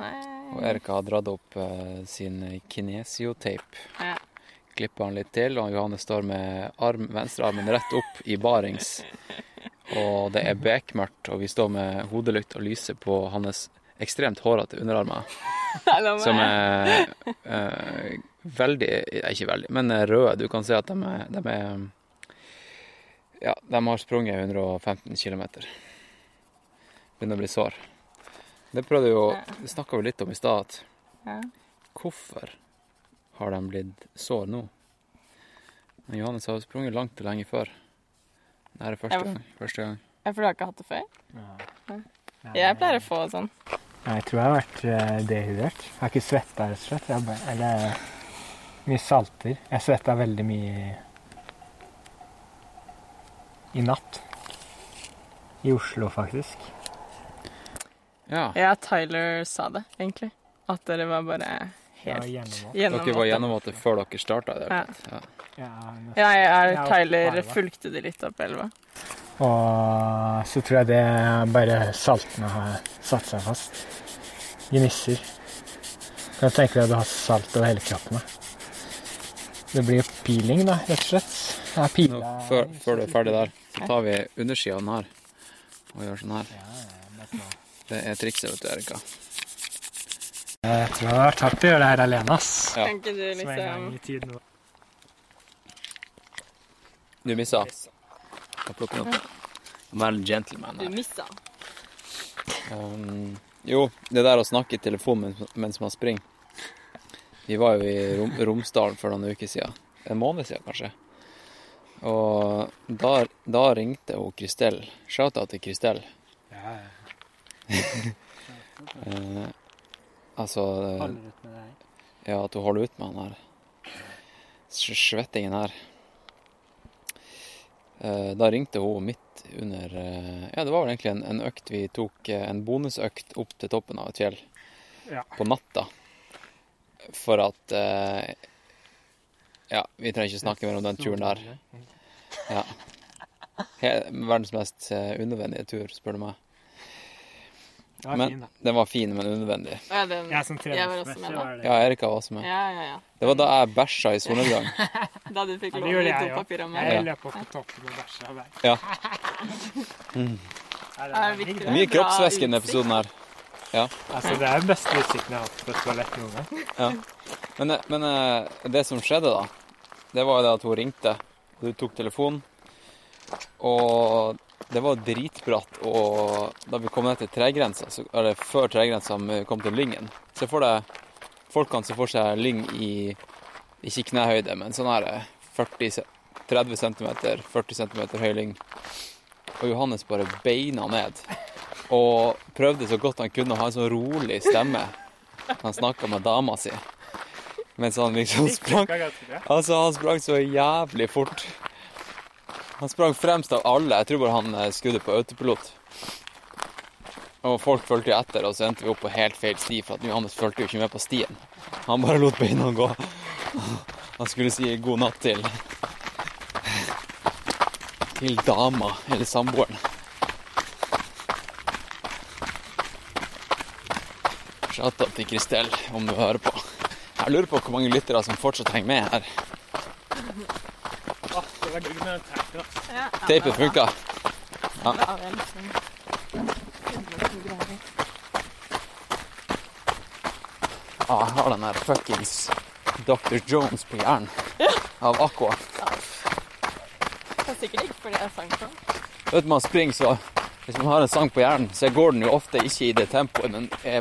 Nei Og Erika har dratt opp uh, sin kinesiotape. Ja. Klipper han litt til, og Johanne står med arm, venstrearmen rett opp i barings. Og det er bekmørkt, og vi står med hodelykt og lyser på hans ekstremt hårete underarmer. Som er uh, veldig ikke veldig, men er røde. Du kan se at de er, de er Ja, de har sprunget 115 km. Begynner å bli sår. Det prøvde jo Det snakka vi litt om i stad. at Hvorfor har de blitt sår nå? Men Johannes har sprunget langt og lenge før. Dette er første gang. Første gang. Ja, for du har ikke hatt det før? Ja. Ja. Jeg pleier å få sånn. Jeg tror jeg har vært eh, dehydrert. Jeg har ikke svetta, rett og slett. Jeg bare, eller mye salter. Jeg svetta veldig mye i natt. I Oslo, faktisk. Ja. Ja, Tyler sa det, egentlig. At dere var bare Ja, helt gjennomvåt. Dere var gjennomvåte før dere starta i Ja. Ja. Ja. Ja, jeg, er Tyler fulgte de litt opp elva. Og så tror jeg det bare saltene har satt seg fast. Gnisser. Kan du tenke deg at du har salt over hele kroppen. Det blir jo peeling, da, rett og slett. Jeg har Nå, før, før du er ferdig der, så tar vi undersida av den her og gjør sånn her. Det er trikset, vet du, Erika. Jeg tror det har vært hardt å gjøre det her alene, ass. Ja. Tenker du du Som en gang liksom i tiden. Du missa. Skal plukke den opp. Være en gentleman. Du missa. Um, jo, det der å snakke i telefon mens, man springer Vi var jo i Rom, Romsdalen for noen uker siden. En måned siden, kanskje. Og da, da ringte hun Kristel. Shout-out til Kristel. Ja, Eh, altså eh, Holder ut med deg. Ja, at hun holder ut med han her. Svettingen her. Eh, da ringte hun midt under eh, Ja, det var vel egentlig en, en økt vi tok, eh, en bonusøkt opp til toppen av et fjell Ja. på natta. For at Ja, vi trenger ikke snakke mer om den turen der. Ja. Verdens mest unødvendige tur, spør du meg. Den var men, fin, da. Den var fin, men unødvendig. Ja, den, Jeg som jeg var også treningsmessig med da. var det Ja, Erika var også med. Ja, ja, ja. Det var da jeg bæsja i solnedgang. Da du fikk Ja, jeg òg. dopapir av meg. Jeg løp opp på toppen og bæsja der. Ja. Mm. Det er viktig. Er mye kroppsvæske i denne episoden her. Ja. Altså, det er den beste utsikten jeg har hatt på et toalett noen gang. ja. Men, eh, men eh, det som skjedde da, det var jo det at hun ringte, og du tok telefonen. Og det var dritbratt, og da vi kom ned til tregrensa, eller før tregrensa vi kom til Lyngen, så får deg Folk kan se for seg lyng i ikke knehøyde, men sånn her eh, 40, 30 cm, 40 cm høy lyng. Og Johannes bare beina ned. Og prøvde så godt han kunne å ha en sånn rolig stemme. Han snakka med dama si. Mens han liksom sprang Altså, han sprang så jævlig fort. Han sprang fremst av alle. Jeg tror bare han eh, skudde på autopilot. Og folk fulgte etter, og så endte vi opp på helt feil sti, for at Johannes fulgte jo ikke med på stien. Han bare lot beina gå. Han skulle si god natt til til dama, eller samboeren. Shout-out til Kristel, om du hører på. Jeg lurer på hvor mange lyttere som fortsatt henger med her. Var digg med teipen. Ja, ja, Teipen funka. Ja. det var vel 120 grader. Ja, jeg har den der fuckings Dr. Jones på hjernen. Av Aqua. Det er sikkert ikke fordi jeg sang sånn. Vet du, man springer så Hvis man har en sang på hjernen, så går den jo ofte ikke i det tempoet men er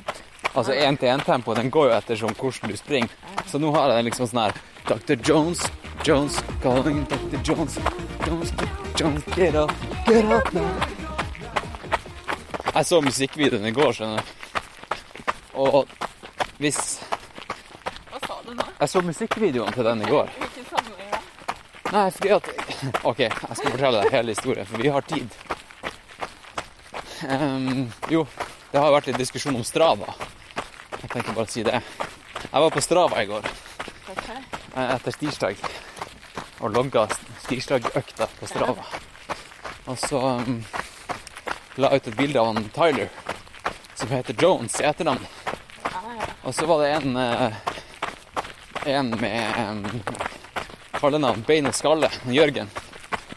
Altså én-til-én-tempo. Den går jo etter sånn hvordan du springer. Så nå har jeg den liksom sånn her Dr. Jones, Jones, calling Dr. Jones, Jones, Jones, get up, get up now. Jeg så musikkvideoen i går, skjønner du. Og hvis Hva sa du nå? Jeg så musikkvideoen til den i går. Hvilken sammenheng da? Nei, fordi at OK, jeg skal fortelle deg hele historien, for vi har tid. Um, jo, det har vært litt diskusjon om Strava. Jeg tenker bare å si det. Jeg var på Strava i går Ok. eh, etter stirsdag og logga stirsdagøkta på Strava. Og så um, la jeg ut et bilde av han Tyler, som heter Jones i etternavn. Og så var det en eh, en med um, kallenavn Bein og skalle, Jørgen,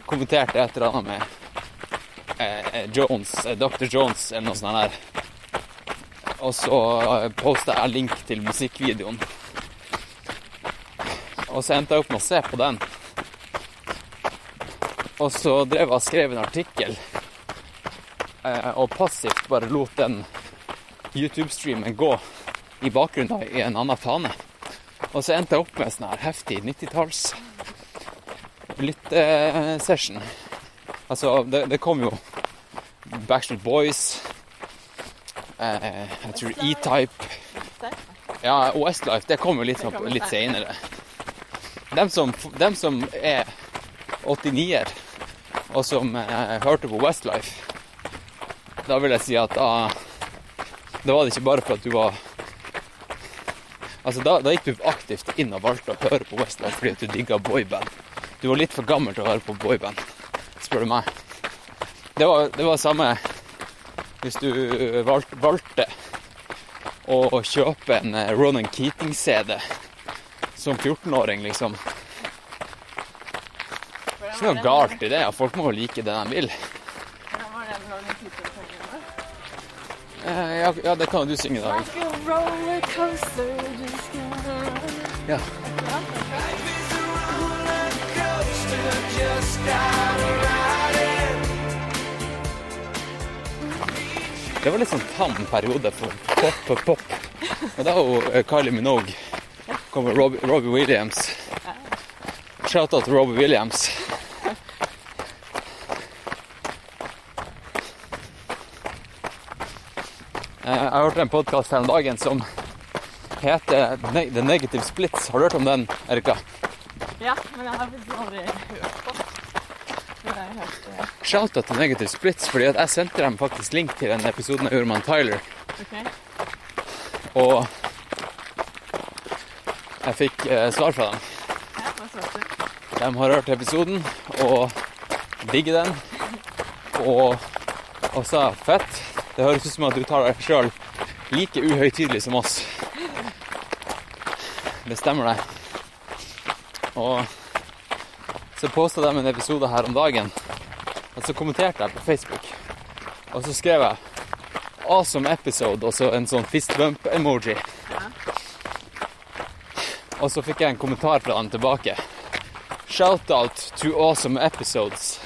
kommenterte et eller annet med eh, Jones, eh, Dr. Jones eller noe sånt der. Og så posta jeg link til musikkvideoen. Og så endte jeg opp med å se på den. Og så drev jeg og skrev en artikkel, eh, og passivt bare lot den YouTube-streamen gå i bakgrunnen i en annen fane. Og så endte jeg opp med sånn her heftig 90-talls lyttesession. Altså, det, det kom jo Backstreet Boys, eh, jeg tror E-Type Ja, og Westlife, det kom jo litt, sånn, litt senere. Dem som, dem som er 89-er, og som eh, hørte på Westlife, da vil jeg si at da Da var det ikke bare for at du var Altså, da, da gikk du aktivt inn og valgte å høre på Westlife fordi at du digga boyband. Du var litt for gammel til å høre på boyband, spør du meg. Det var det var samme hvis du valg, valgte å kjøpe en eh, Ronan Keating-CD som 14-åring, liksom ikke noe galt i det. Folk må jo like det de vil. Eh, ja, ja, det kan jo du synge, da. Ja. Det var litt sånn tam periode for pop, pop, pop. Og da var eh, Kylie Minogue kom Robbie, Robbie Williams. Shout-out til Robbie Williams. Jeg har hørt en podkast her om dagen som heter The Negative Splits. Har du hørt om den, Erika? Ja, men jeg har faktisk aldri hørt på. Shout-out til Negative Splits, fordi jeg sendte dem faktisk link til den episoden jeg gjorde med Tyler. Okay. Og jeg fikk eh, svar fra dem. Ja, hva svarte du? De har hørt episoden og digger den. Og, og sa fett. Det høres ut som at du tar deg sjøl like uhøytidelig som oss. Det stemmer, det. Og så posta de en episode her om dagen, og så kommenterte jeg på Facebook. Og så skrev jeg 'awesome episode' og så en sånn fist bump-emoji. Og så fikk jeg en kommentar fra dem tilbake. Shout-out to awesome episodes.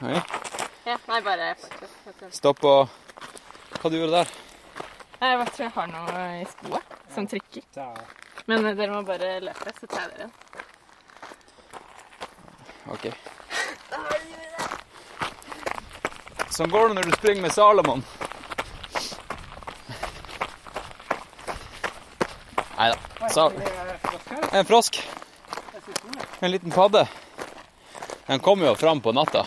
Nei, Ja, nei, bare. Stopp og Hva du gjorde der? Jeg Jeg tror jeg har noe i skoa som trykker. Men eh, dere må bare løpe, så tar jeg dere. OK. Sånn går det når du springer med Salomon. Nei da. Sal en frosk. En liten padde. Den kommer jo fram på natta.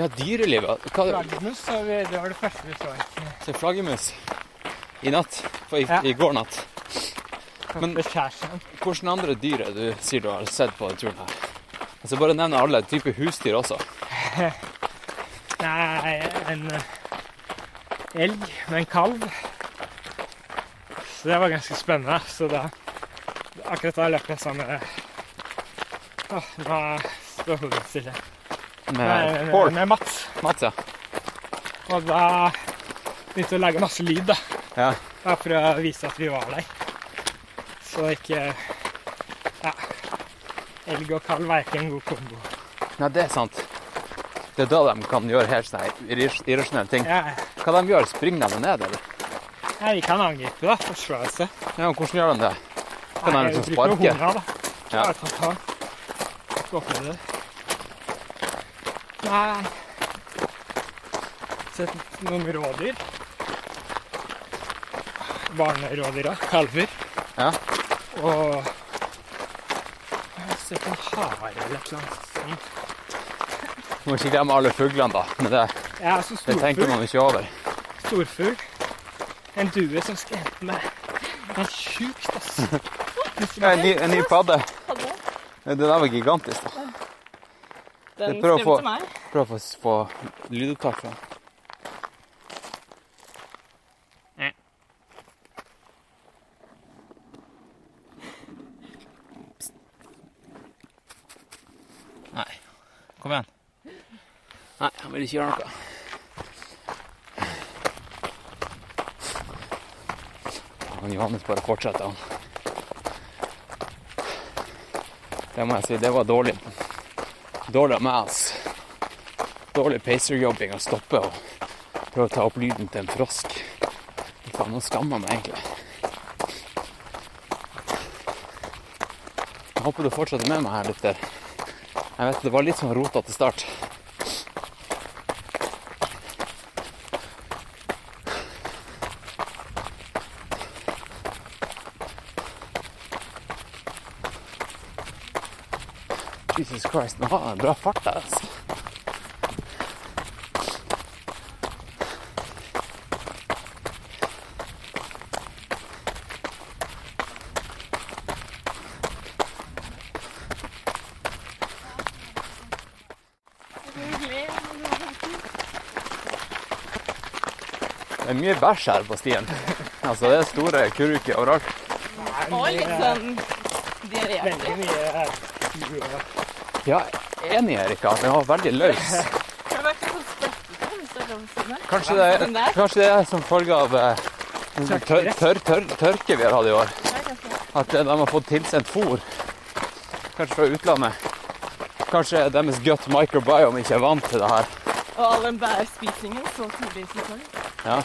Ja, dyrelivet. Hva Flaggermus, så det var det første vi så. Se flaggermus i natt. I, Ja. i går natt. Men hvilke andre dyr du sier du har sett på turen her? Altså Bare nevn alle typer husdyr også. Nei, en eh, elg med en kalv. Så det var ganske spennende. Så da Akkurat da løp jeg med Åh, nå står hodet stille. Med Pål. med Mats. Mats, ja. Og da begynte vi å lage masse lyd, da. Ja. Bare for å vise at vi var der. Så ikke Ja. Elg og kalv er ikke en god kombo. Nei, det er sant. Det er da de kan gjøre helt sånne irrasjonelle ting. Ja. Hva de gjør? Springer de ned, eller? Nei, vi kan angripe, da. Forsvare seg. Ja, og Hvordan gjør de det? Kan de Nei, liksom jeg bruker sparke? Hundra, da. Ja. Bare ta tak. Gå det. Nei Sett noen rådyr. Barnerådyr, da. Kalver. Ja. Og jeg har sett en hare eller et eller annet sånt. Må ikke glemme alle fuglene, da. Men det, Ja, altså det tenker man ikke over. Storfugl. En due som skremte meg. Det er sjukt, ass. Ja, en, ny, en ny padde. Det der var gigantisk. da. Den Jeg prøver å få- skremte meg. Prøv å få, lydopptak fra. Nei. Kom igjen. Nei, han vil ikke gjøre noe. Han Johannes bare fortsetter, han. Det må jeg si, det var dårlig. Dårlig av meg, ass. Dårlig pacerjobbing å stoppe og prøve å ta opp lyden til en frosk. Faen, nå skammer meg egentlig. Jeg håper du fortsetter med meg her litt der. Jeg vet det var litt sånn rota til start. Jesus Christ, nå har en bra fart der, altså. Det er mye bæsj her på stien. Altså, det er store kuruker overalt. Og litt sånn. Veldig mye her. Ja, enig, Erika. Den var veldig løs. Sånn sprettete, det er. Kanskje det, kanskje det er som følge av eh, tør, tør, tør, tørke vi har hatt i år. At eh, de har fått tilsendt fôr Kanskje fra utlandet. Kanskje deres gut microbiome ikke er vant til det her. Og all den bærspisingen så tidlig i sesongen. Ja.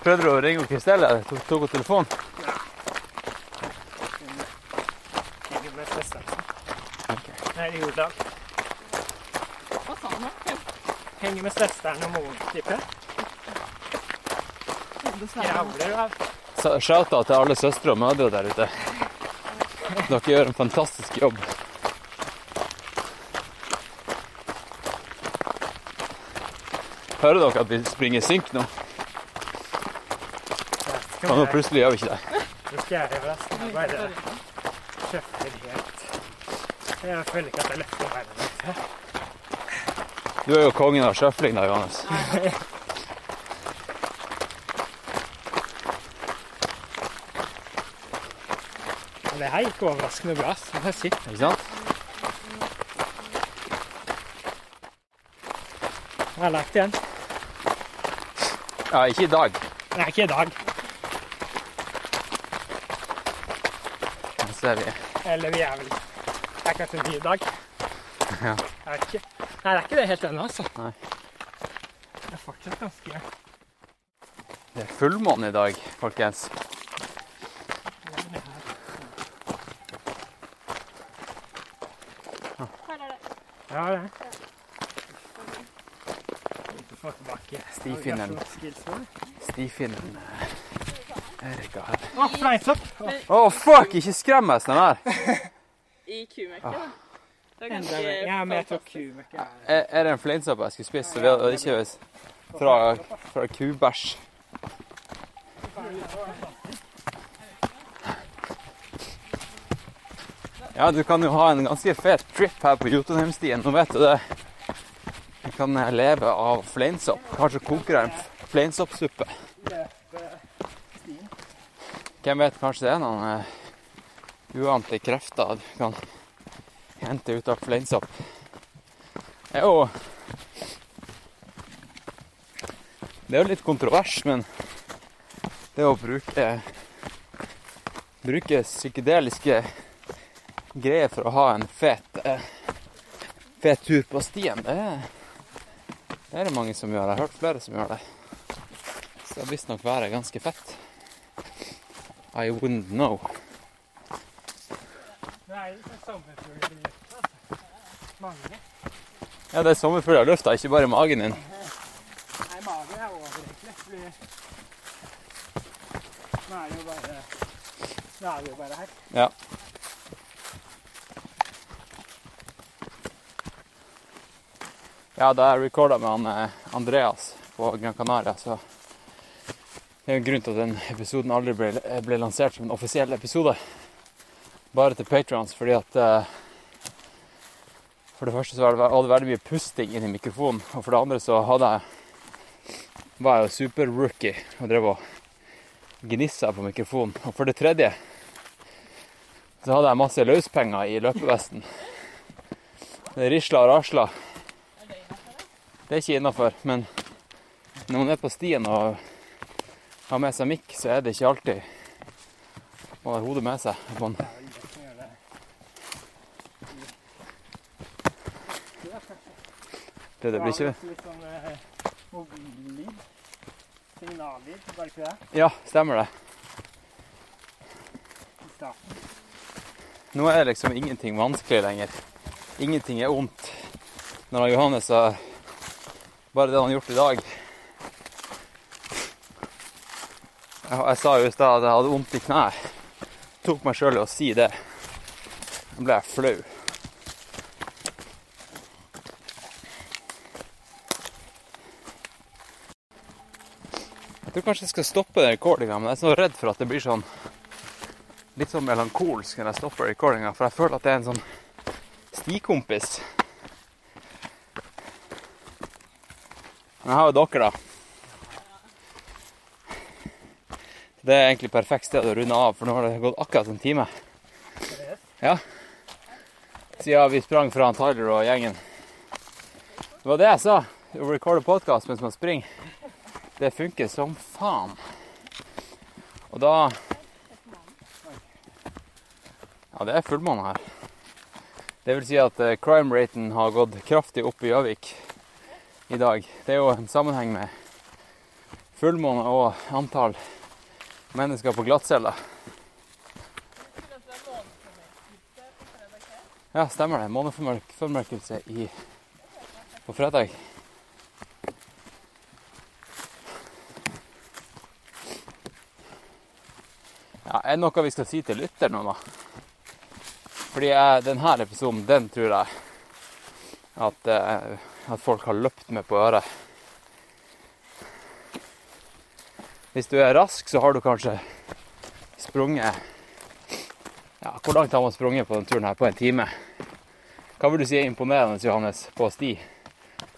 Prøvde du å ringe Kristelle? Tok, tok hun telefonen? Henger med søsteren. Nei, i Jordal. Hva sa han da? Henger med søsteren og moren, tipper jeg. Gravler av. Så Shout-out til alle søstre og mødre der ute. Dere gjør en fantastisk jobb. Hører dere at vi springer synk nå? Og nå plutselig gjør vi ikke det. Nå skal jeg forresten jeg bare kjøfter helt. Jeg føler ikke at jeg løfter litt. Du er jo kongen av sjøfling da, Johannes. Det her gikk overraskende bra, Det er jeg. Ikke sant? Jeg har lagt igjen. Ja, ikke i dag. Nei, ikke i dag. Nå er vi. Eller vi er vel Det er kanskje en ny dag. Ja. Jeg vet ikke. Nei, det er ikke det helt ennå, altså. Nei. Det er fortsatt ganske Det er fullmåne i dag, folkens. Ja, det er det. Ikke Erika her. Å, fleinsopp! Å, fuck! Ikke skrem meg sånn her. I kumøkka, da. Det er ganske mer. Ja, men jeg tok kumøkka. Er, er det en fleinsopp jeg skulle spist, så vi hadde ikke fra, fra kubæsj? Ja, du kan jo ha en ganske fet trip her på Jotunheimstien. Nå vet du det. Du kan leve av fleinsopp. Kanskje koker jeg en fleinsoppsuppe. Hvem vet, kanskje det er noen eh, uante krefter du kan hente ut av fleinsopp. Det er jo Det er jo litt kontrovers, men det å bruke bruke psykedeliske greier for å ha en fet eh, fet tur på stien, det er, det er det mange som gjør. Jeg har hørt flere som gjør det. Så det vil visstnok være ganske fett. I wouldn't know. Det er i altså. Mange. Ja, det er sommerfugler i lufta, ikke bare magen din. Nei, magen er over. Nå er det jo bare Nå er vi jo bare her. Ja. Ja, da jeg recorda med han eh, Andreas på Gran Canaria, så det er jo en grunn til at den episoden aldri ble, ble lansert som en offisiell episode. Bare til patrons, fordi at uh, For det første så var det, var det veldig mye pusting inn i mikrofonen, og for det andre så hadde jeg var jeg jo super-rookie og drev og gnissa på mikrofonen. Og for det tredje så hadde jeg masse løspenger i løpevesten. Det risla og rasla. Det er ikke innafor, men når man er på stien og har med seg mikk, så er det ikke alltid man har hodet med seg. Man det, det blir ikke Litt sånn eh, mobillyd. Signallyd, var det ikke det? Ja, stemmer det. I starten. Nå er liksom ingenting vanskelig lenger. Ingenting er ondt. Når Johannes har Bare det han har gjort i dag Jeg, sa jo i stad at jeg hadde vondt i kneet. Tok meg sjøl i å si det. Da ble jeg flau. Jeg tror kanskje jeg skal stoppe den recordinga, men jeg er så redd for at det blir sånn litt sånn melankolsk når jeg stopper recordinga, for jeg føler at det er en sånn stikompis. Men jeg har jo dere, da. Det er egentlig perfekt sted å runde av, for nå har det gått akkurat en time. Ja. Siden vi sprang fra Tyler og gjengen. Det var det jeg sa. Å recorde podkast mens man springer. Det funker som faen. Og da Ja, det er fullmåne her. Det vil si at eh, crime-raten har gått kraftig opp i Gjøvik i dag. Det er jo en sammenheng med fullmåne og antall mennesker på glattcelle. Ja, stemmer det. Måneformørkelse på fredag. Ja, er det noe vi skal si til lytteren nå, da? Fordi jeg, denne episoden, den tror jeg at, eh, at folk har løpt med på øret. Hvis du er rask, så har du kanskje sprunget Ja, hvor langt har man sprunget på denne turen her? På en time? Hva vil du si er imponerende, Johannes, på sti?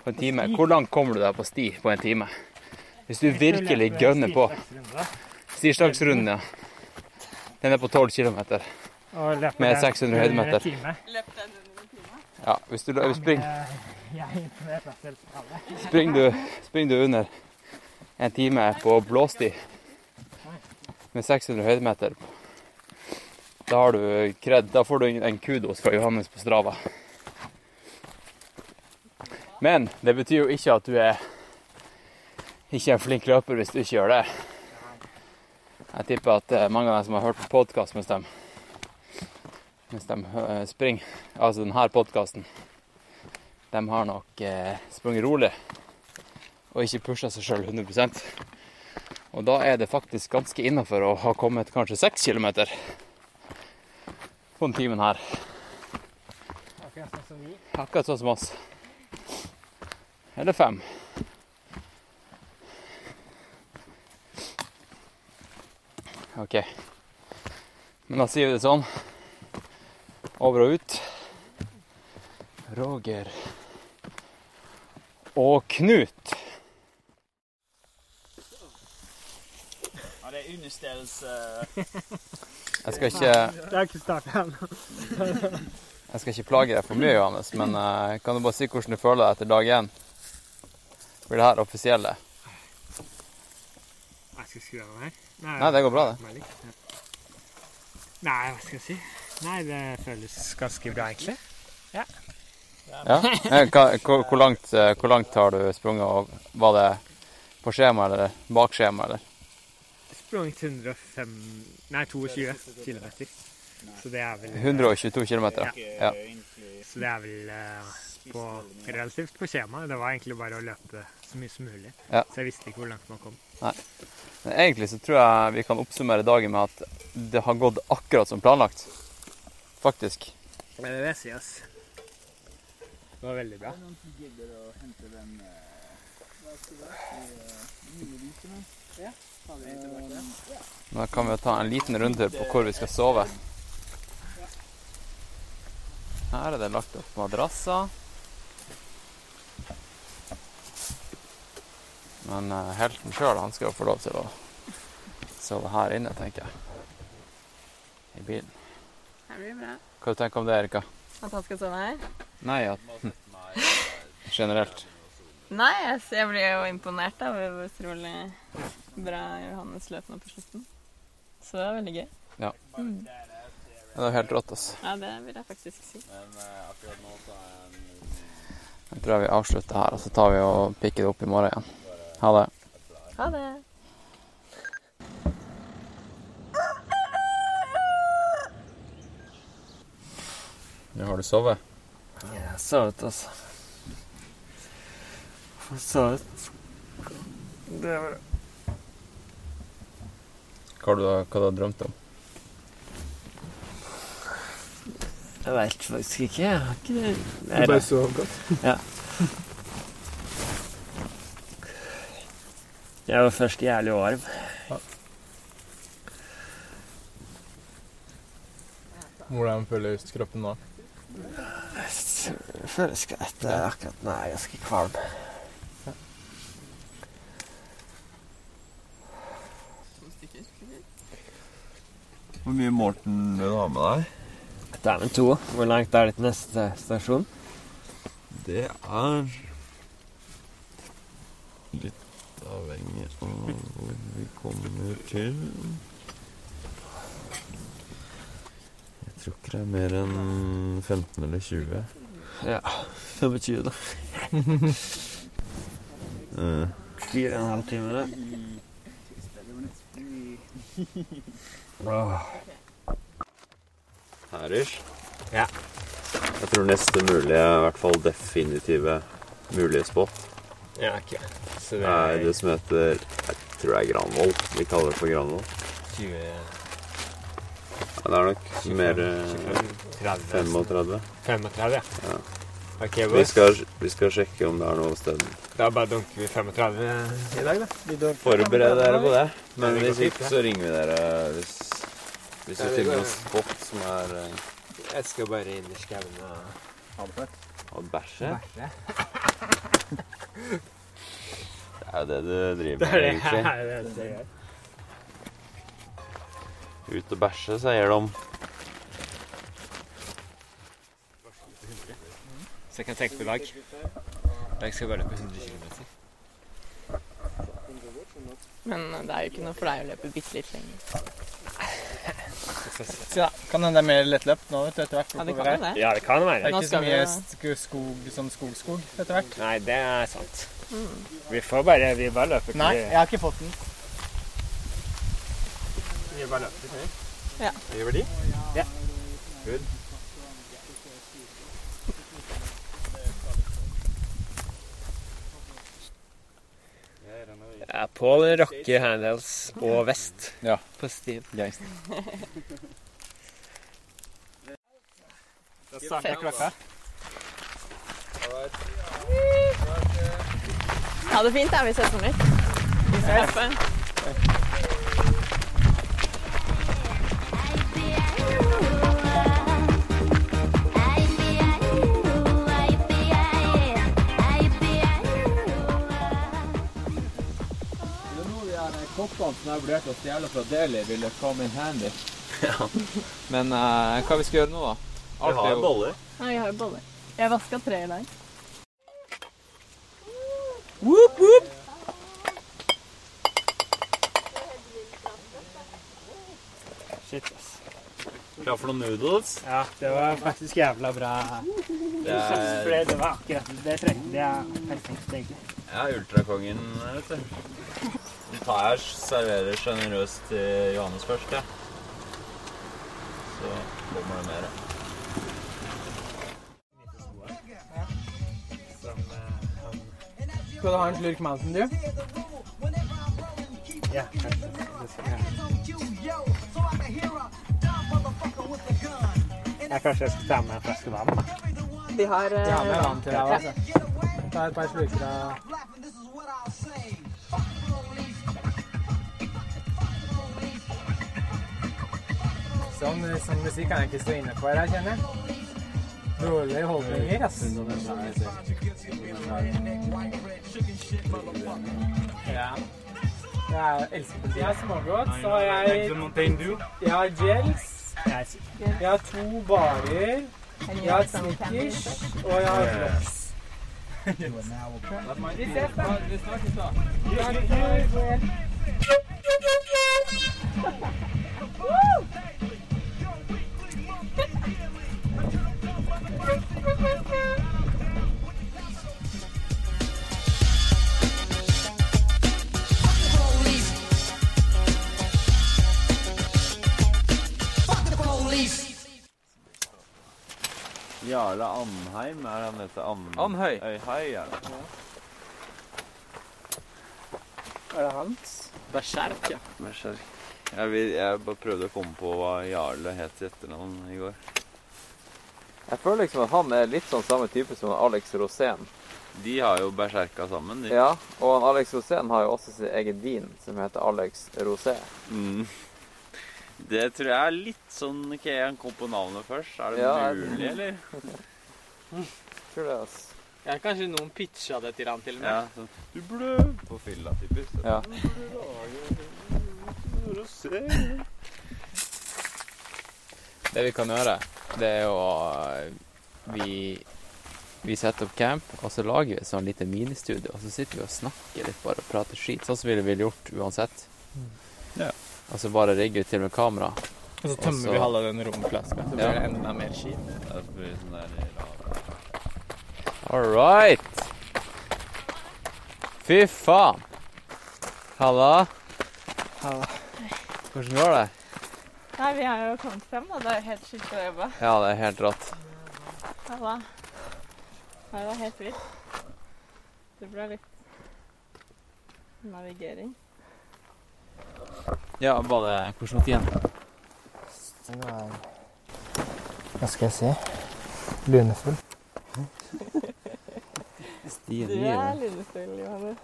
På en time. Hvor langt kommer du deg på sti på en time? Hvis du virkelig gønner på. Stirsdagsrunden, ja. Den er på 12 km. Med 600 under høydemeter. Ja, hvis du, hvis springer eh, Jeg er imponert av selv alle. spring, du, springer du under en time på blåsti med 600 høydemeter, da har du kred. Da får du en kudos fra Johannes på Strava. Men det betyr jo ikke at du er ikke en flink løper hvis du ikke gjør det. Jeg tipper at eh, mange av dem som har hørt på podkast mens mens de eh, springer, altså denne podkasten, de har nok eh, sprunget rolig og ikke pusha seg sjøl 100% Og da er det faktisk ganske innafor å ha kommet kanskje 6 kilometer på den timen her. Akkurat sånn som vi. Akkurat sånn som oss. Eller fem. OK. Men da sier vi det sånn. Over og ut. Roger og Knut. Er. Jeg skal ikke Det er ikke starta ennå. Jeg skal ikke plage deg for mye, Johannes, men uh, kan du bare si hvordan du føler deg etter dag én? Blir det her offisielle? Jeg skal skru av den her. Nei, det går bra, det. Nei, hva skal jeg si? Nei, det føles ganske bra, egentlig. Ja. Ja? Hvor, hvor, langt, eh, hvor langt har du sprunget? og Var det på skjema eller bak skjema, eller? Sprunget 105 Nei, 22 km. Så det er vel 122 km, ja. ja. Så det er vel eh, på, relativt på skjemaet. Det var egentlig bare å løpe så mye som mulig. Ja. Så jeg visste ikke hvor langt man kom. Nei. Men egentlig så tror jeg vi kan oppsummere dagen med at det har gått akkurat som planlagt. Faktisk. Det vil det jeg si, ass. Det var veldig bra. Da kan vi jo ta en liten rundtur på hvor vi skal sove. Her er det lagt opp madrasser. Men eh, helten sjøl, han skal jo få lov til å sove her inne, tenker jeg. I bilen. Her blir bra. Hva tenker du om det, Erika? At han skal sove her? Nei, at Generelt. Nei, jeg, jeg blir jo imponert av hvor utrolig bra Johannes løp nå på slutten. Så det var veldig gøy. Ja. Mm. Det er helt rått, altså. Ja, det vil jeg faktisk si. Jeg tror jeg vi avslutter her, og så tar vi og pikker det opp i morgen igjen. Ha det. Ha det. Nå har du sovet? Jeg har sovet, altså. Sovet. Det var Hva har du, hva du har drømt om? Jeg veit faktisk ikke. Jeg har ikke det. Du bare sov godt? Ja. Jeg var først jævlig varm. Hvordan føles kroppen nå? Det føles greit. Det akkurat nå er jeg ganske kvalm. Hvor mye Morten vil du ha med deg? Det er Dæven to. Hvor langt er det til neste stasjon? Det er litt avhengig av hvor vi kommer til. Jeg tror ikke det er mer enn 15 eller 20. Ja. 25, eh. da. Fire og en halv time, det. Herish? Ja. Jeg tror neste mulige, i hvert fall definitive mulige spot, Ja, ok. Så det er er det som heter Jeg tror det er Granvoll. Vi kaller det for Granvoll. 20 Ja, det er nok 25, mer 25, 30. 35. 35, ja. Ja. Ok, Vi skal, vi skal sjekke om det er noe sted. Da bare dunker vi 35 i dag, da. Forbered dere på det. Men hvis ikke, så ringer vi dere hvis, hvis du vi finner noen spot som er eh, Jeg skal bare inn i skauen og Ha det fett. Og bæsje. Det er jo det du driver med, egentlig. Ut og bæsje, sier de. Så jeg kan tenke på i dag. Jeg skal bare løpe 100 km. Men det er jo ikke noe for deg å løpe bitte litt lenger. Ja, kan hende det er mer lettløpt nå vet du, etter hvert. Ja, det kan jo det. Ja, det kan være. Det er Nå ikke så skal vi mye sk skog, som skog-skog etter hvert. Nei, det er sant. Mm. Vi får bare Vi bare løper. Nei, jeg har ikke fått den. Vi bare løper. Ja. Gjør vi de? Ja. Good. Ja, Pål rocker handles og vest Ja. på stien. Gangster. Starter klokka. Ha det fint, da. Vi ses på nytt. Vi ses. Kokkene som jeg vurderte å stjele fra Deli, ville come in handy. Ja. Men uh, hva vi skal gjøre nå, da? Vi har er jo- boller. Ja, jeg har boller. Jeg vaska tre i dag. Whoop, whoop. Shit, ass. Klar for noen noodles? Ja, det var faktisk jævla bra. Det er- det, var akkurat det trengte jeg er perfekt, egentlig. Ja, ultrakongen, vet du. Tar jeg serverer sjenerøst til Johannes først, ja. Så kommer det mer. Skal du ha en slurk Mountain Dew? Ja, Jeg kanskje jeg skal ta med en flaske vann? da. Vi har Jeg har med eh, vann til deg ja. også. Ta et par slurker av Sånn, sånn musikk kan jeg ikke stå inne for her, kjenner jeg. Dårlige holdninger, ass. Ja. Jeg elsker politiet. Jeg smågodt, så har jeg Jeg har gels. Jeg har to barer. Jeg har Snickers, og jeg har Rox. Vi ses, da. Vi snakkes, da. Ha det Jarle Andheim, er han heter An Andhøy. Øyhei, er det. Er det hans? Berserk, ja. Berserk. Jeg, vil, jeg bare prøvde å komme på hva Jarle het i etternavn i går. Jeg føler liksom at han er litt sånn samme type som Alex Rosén. De har jo berserka sammen, de. Ja, og Alex Rosén har jo også sin egen vin som heter Alex Rosé. Mm. Det tror jeg er litt sånn Ok, han kom på navnet først. Er det Ja, mulig, eller? Tror det, altså. Ja, kanskje noen pitcha det til han til og med. Ja, sånn Du burde På fylla, typisk. Ja. Det vi kan gjøre, det er jo Vi, vi setter opp camp, og så lager vi et sånn lite ministudio. Og så sitter vi og snakker litt bare og prater skit, sånn som vi ville gjort uansett. Ja. Og så bare rigger vi til med kamera. Og så tømmer vi halve den romflaska. Så blir Ja. det enda mer skip. Sånn der All right. Fy faen. Halla. Halla. Hvordan går det? Nei, vi har jo kommet frem, da. Det er helt sjukt å jobbe. Ja, det er helt rått. Halla. Nei, det var helt vilt. Det ble litt navigering. Ja, var det Hvordan det igjen? Den er Hva skal jeg si? Lunefull. Stien Du er lunefull, Johannes.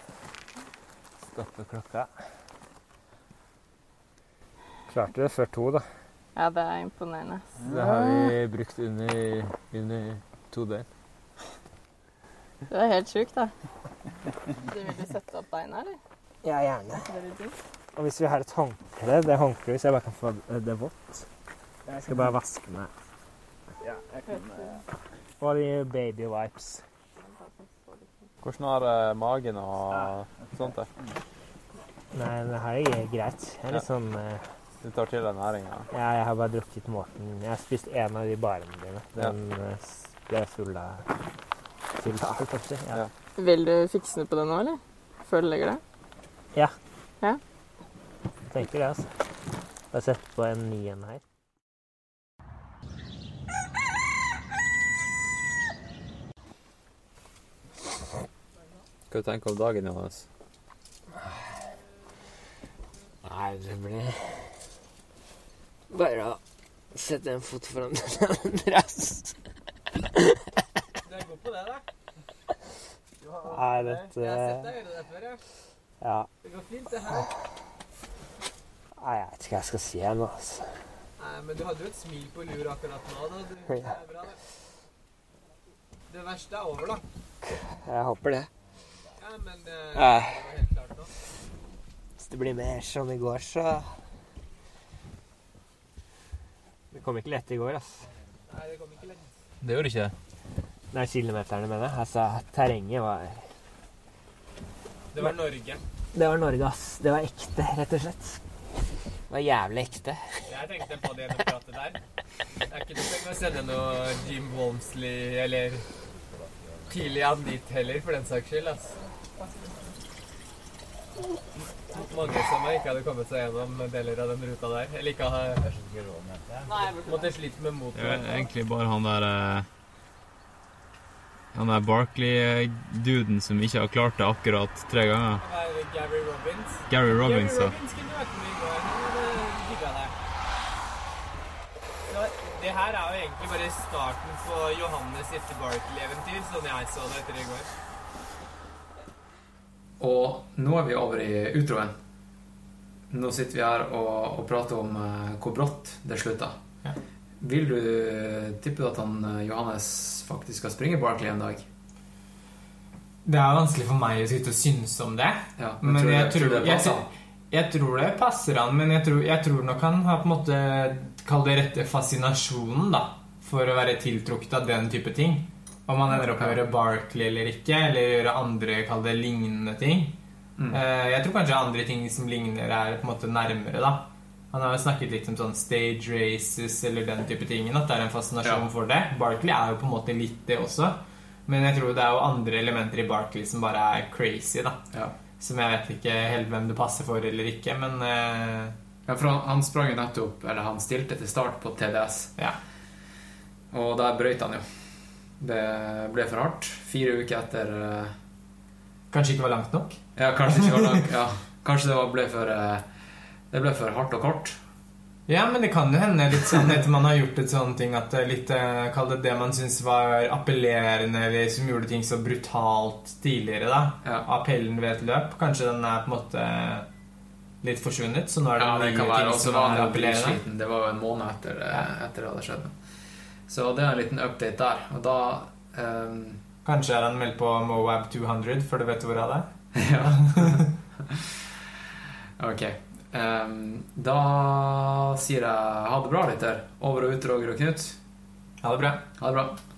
Stoppe klokka. Klarte det før to, da. Ja, det er imponerende. Det har vi brukt under, under to døgn. Det er helt sjukt, da. Du vil du sette opp beina, eller? Ja, gjerne. Det vil du. Og hvis vi har et håndkle, det håndkleet, hvis jeg bare kan få det vått Jeg skal bare vaske meg. Ja, jeg kan Og de baby wipes. Hvordan har eh, magen og sånt det? Nei, det her er greit. Jeg er litt sånn eh, Du tar til deg næringa? Ja, jeg har bare drukket Morten. Jeg har spist en av de barene dine. Den eh, s- ble full av full av alt, kanskje. jeg si. Ja. Vil du fikse den på det nå, eller? Før du legger deg? ja. Ja? Jeg tenker det, altså. Bare sett på en ny en her. Hva tenker du om dagen, Johannes? Nei, det blir bare å sette en fot foran den andre. Du er god på det, da. Nei, dette Jeg har sett deg gjøre det før, ja. Ja. Det går fint, det her. Nei, jeg vet ikke hva jeg skal si ennå, altså. Nei, men du hadde jo et smil på lur akkurat nå, da. Du, det er bra, det. Det verste er over, da. Jeg håper det. Ja, men det, det var helt klart nå. Hvis det blir mer som i går, så Det kom ikke lett i går, altså. Nei, det kom ikke lett. Det gjorde ikke det. Nei, kilometerne, mener jeg. Altså, terrenget var Det var Norge. Det var Norge, ass. Det var ekte, rett og slett. Det var jævlig ekte. Jeg tenkte på det gjennom pratet der. Det er ikke noe å sende noe Jim Walmsley eller Kilian dit heller, for den saks skyld, ass. Mange som ikke hadde kommet seg gjennom deler av den ruta der. Eller ikke hadde Måtte slite med Det motoren. er egentlig bare han der eh, Han der Barkley-duden som ikke har klart det akkurat tre ganger. Er Gary Robbins. Gary Robbins, ja. Gary Robbins kunne vært med i går. Han hadde digga det. Så det her er jo egentlig bare starten på Johannes sitt Barkley-eventyr, sånn jeg så det etter i går. Og nå er vi over i utroen. Nå sitter vi her og, og prater om eh, hvor brått det slutta. Vil du tippe at han eh, Johannes faktisk skal springe Barkley en dag? Det er vanskelig for meg å sitte og synes om det. Ja, men men tror jeg, jeg, tror tror, det passer jeg, jeg tror det passer han, men jeg tror, jeg tror nok han har på en måte Kall det rette fascinasjonen, da. For å være tiltrukket av den type ting. Om han ender opp med å gjøre Barkley eller ikke, eller gjøre andre kall det lignende ting. Mm. Eh, Jeg tror kanskje andre ting som ligner, er på en måte nærmere, da. Han har jo snakket litt om sånn stage races eller den type ting. At det er en fascinasjon Ja. for det. Barkley er jo på en måte litt det også. Men jeg tror det er jo andre elementer i Barkley som bare er crazy, da. Ja. Som jeg vet ikke helt hvem det passer for eller ikke, men eh, Ja, for han, han sprang jo nettopp Eller han stilte til start på TDS. Ja. Og der brøyt han jo. Det ble for hardt. Fire uker etter eh, Kanskje ikke var langt nok? Ja, kanskje ikke var langt. Ja. Kanskje det var, ble for eh, Det ble for hardt og kort. Ja, men det kan jo hende litt sånn etter man har gjort et sånn ting at det er litt eh, Kall det det man syns var appellerende, eller som gjorde ting så brutalt tidligere, da. Appellen ved et løp. Kanskje den er på en måte litt forsvunnet, så nå er det Ja, det kan være. også vanlig å bli dritsliten. Det var jo en måned etter, ja. etter det hadde skjedd. Så det er en liten update der. Og da um... Kanskje er han meldt på Moab 200, for du vet hvor han er? Ja. ok. Um, da sier jeg ha det bra, lytter. Over og ut, Roger og Knut. Ha det bra. Ha det bra.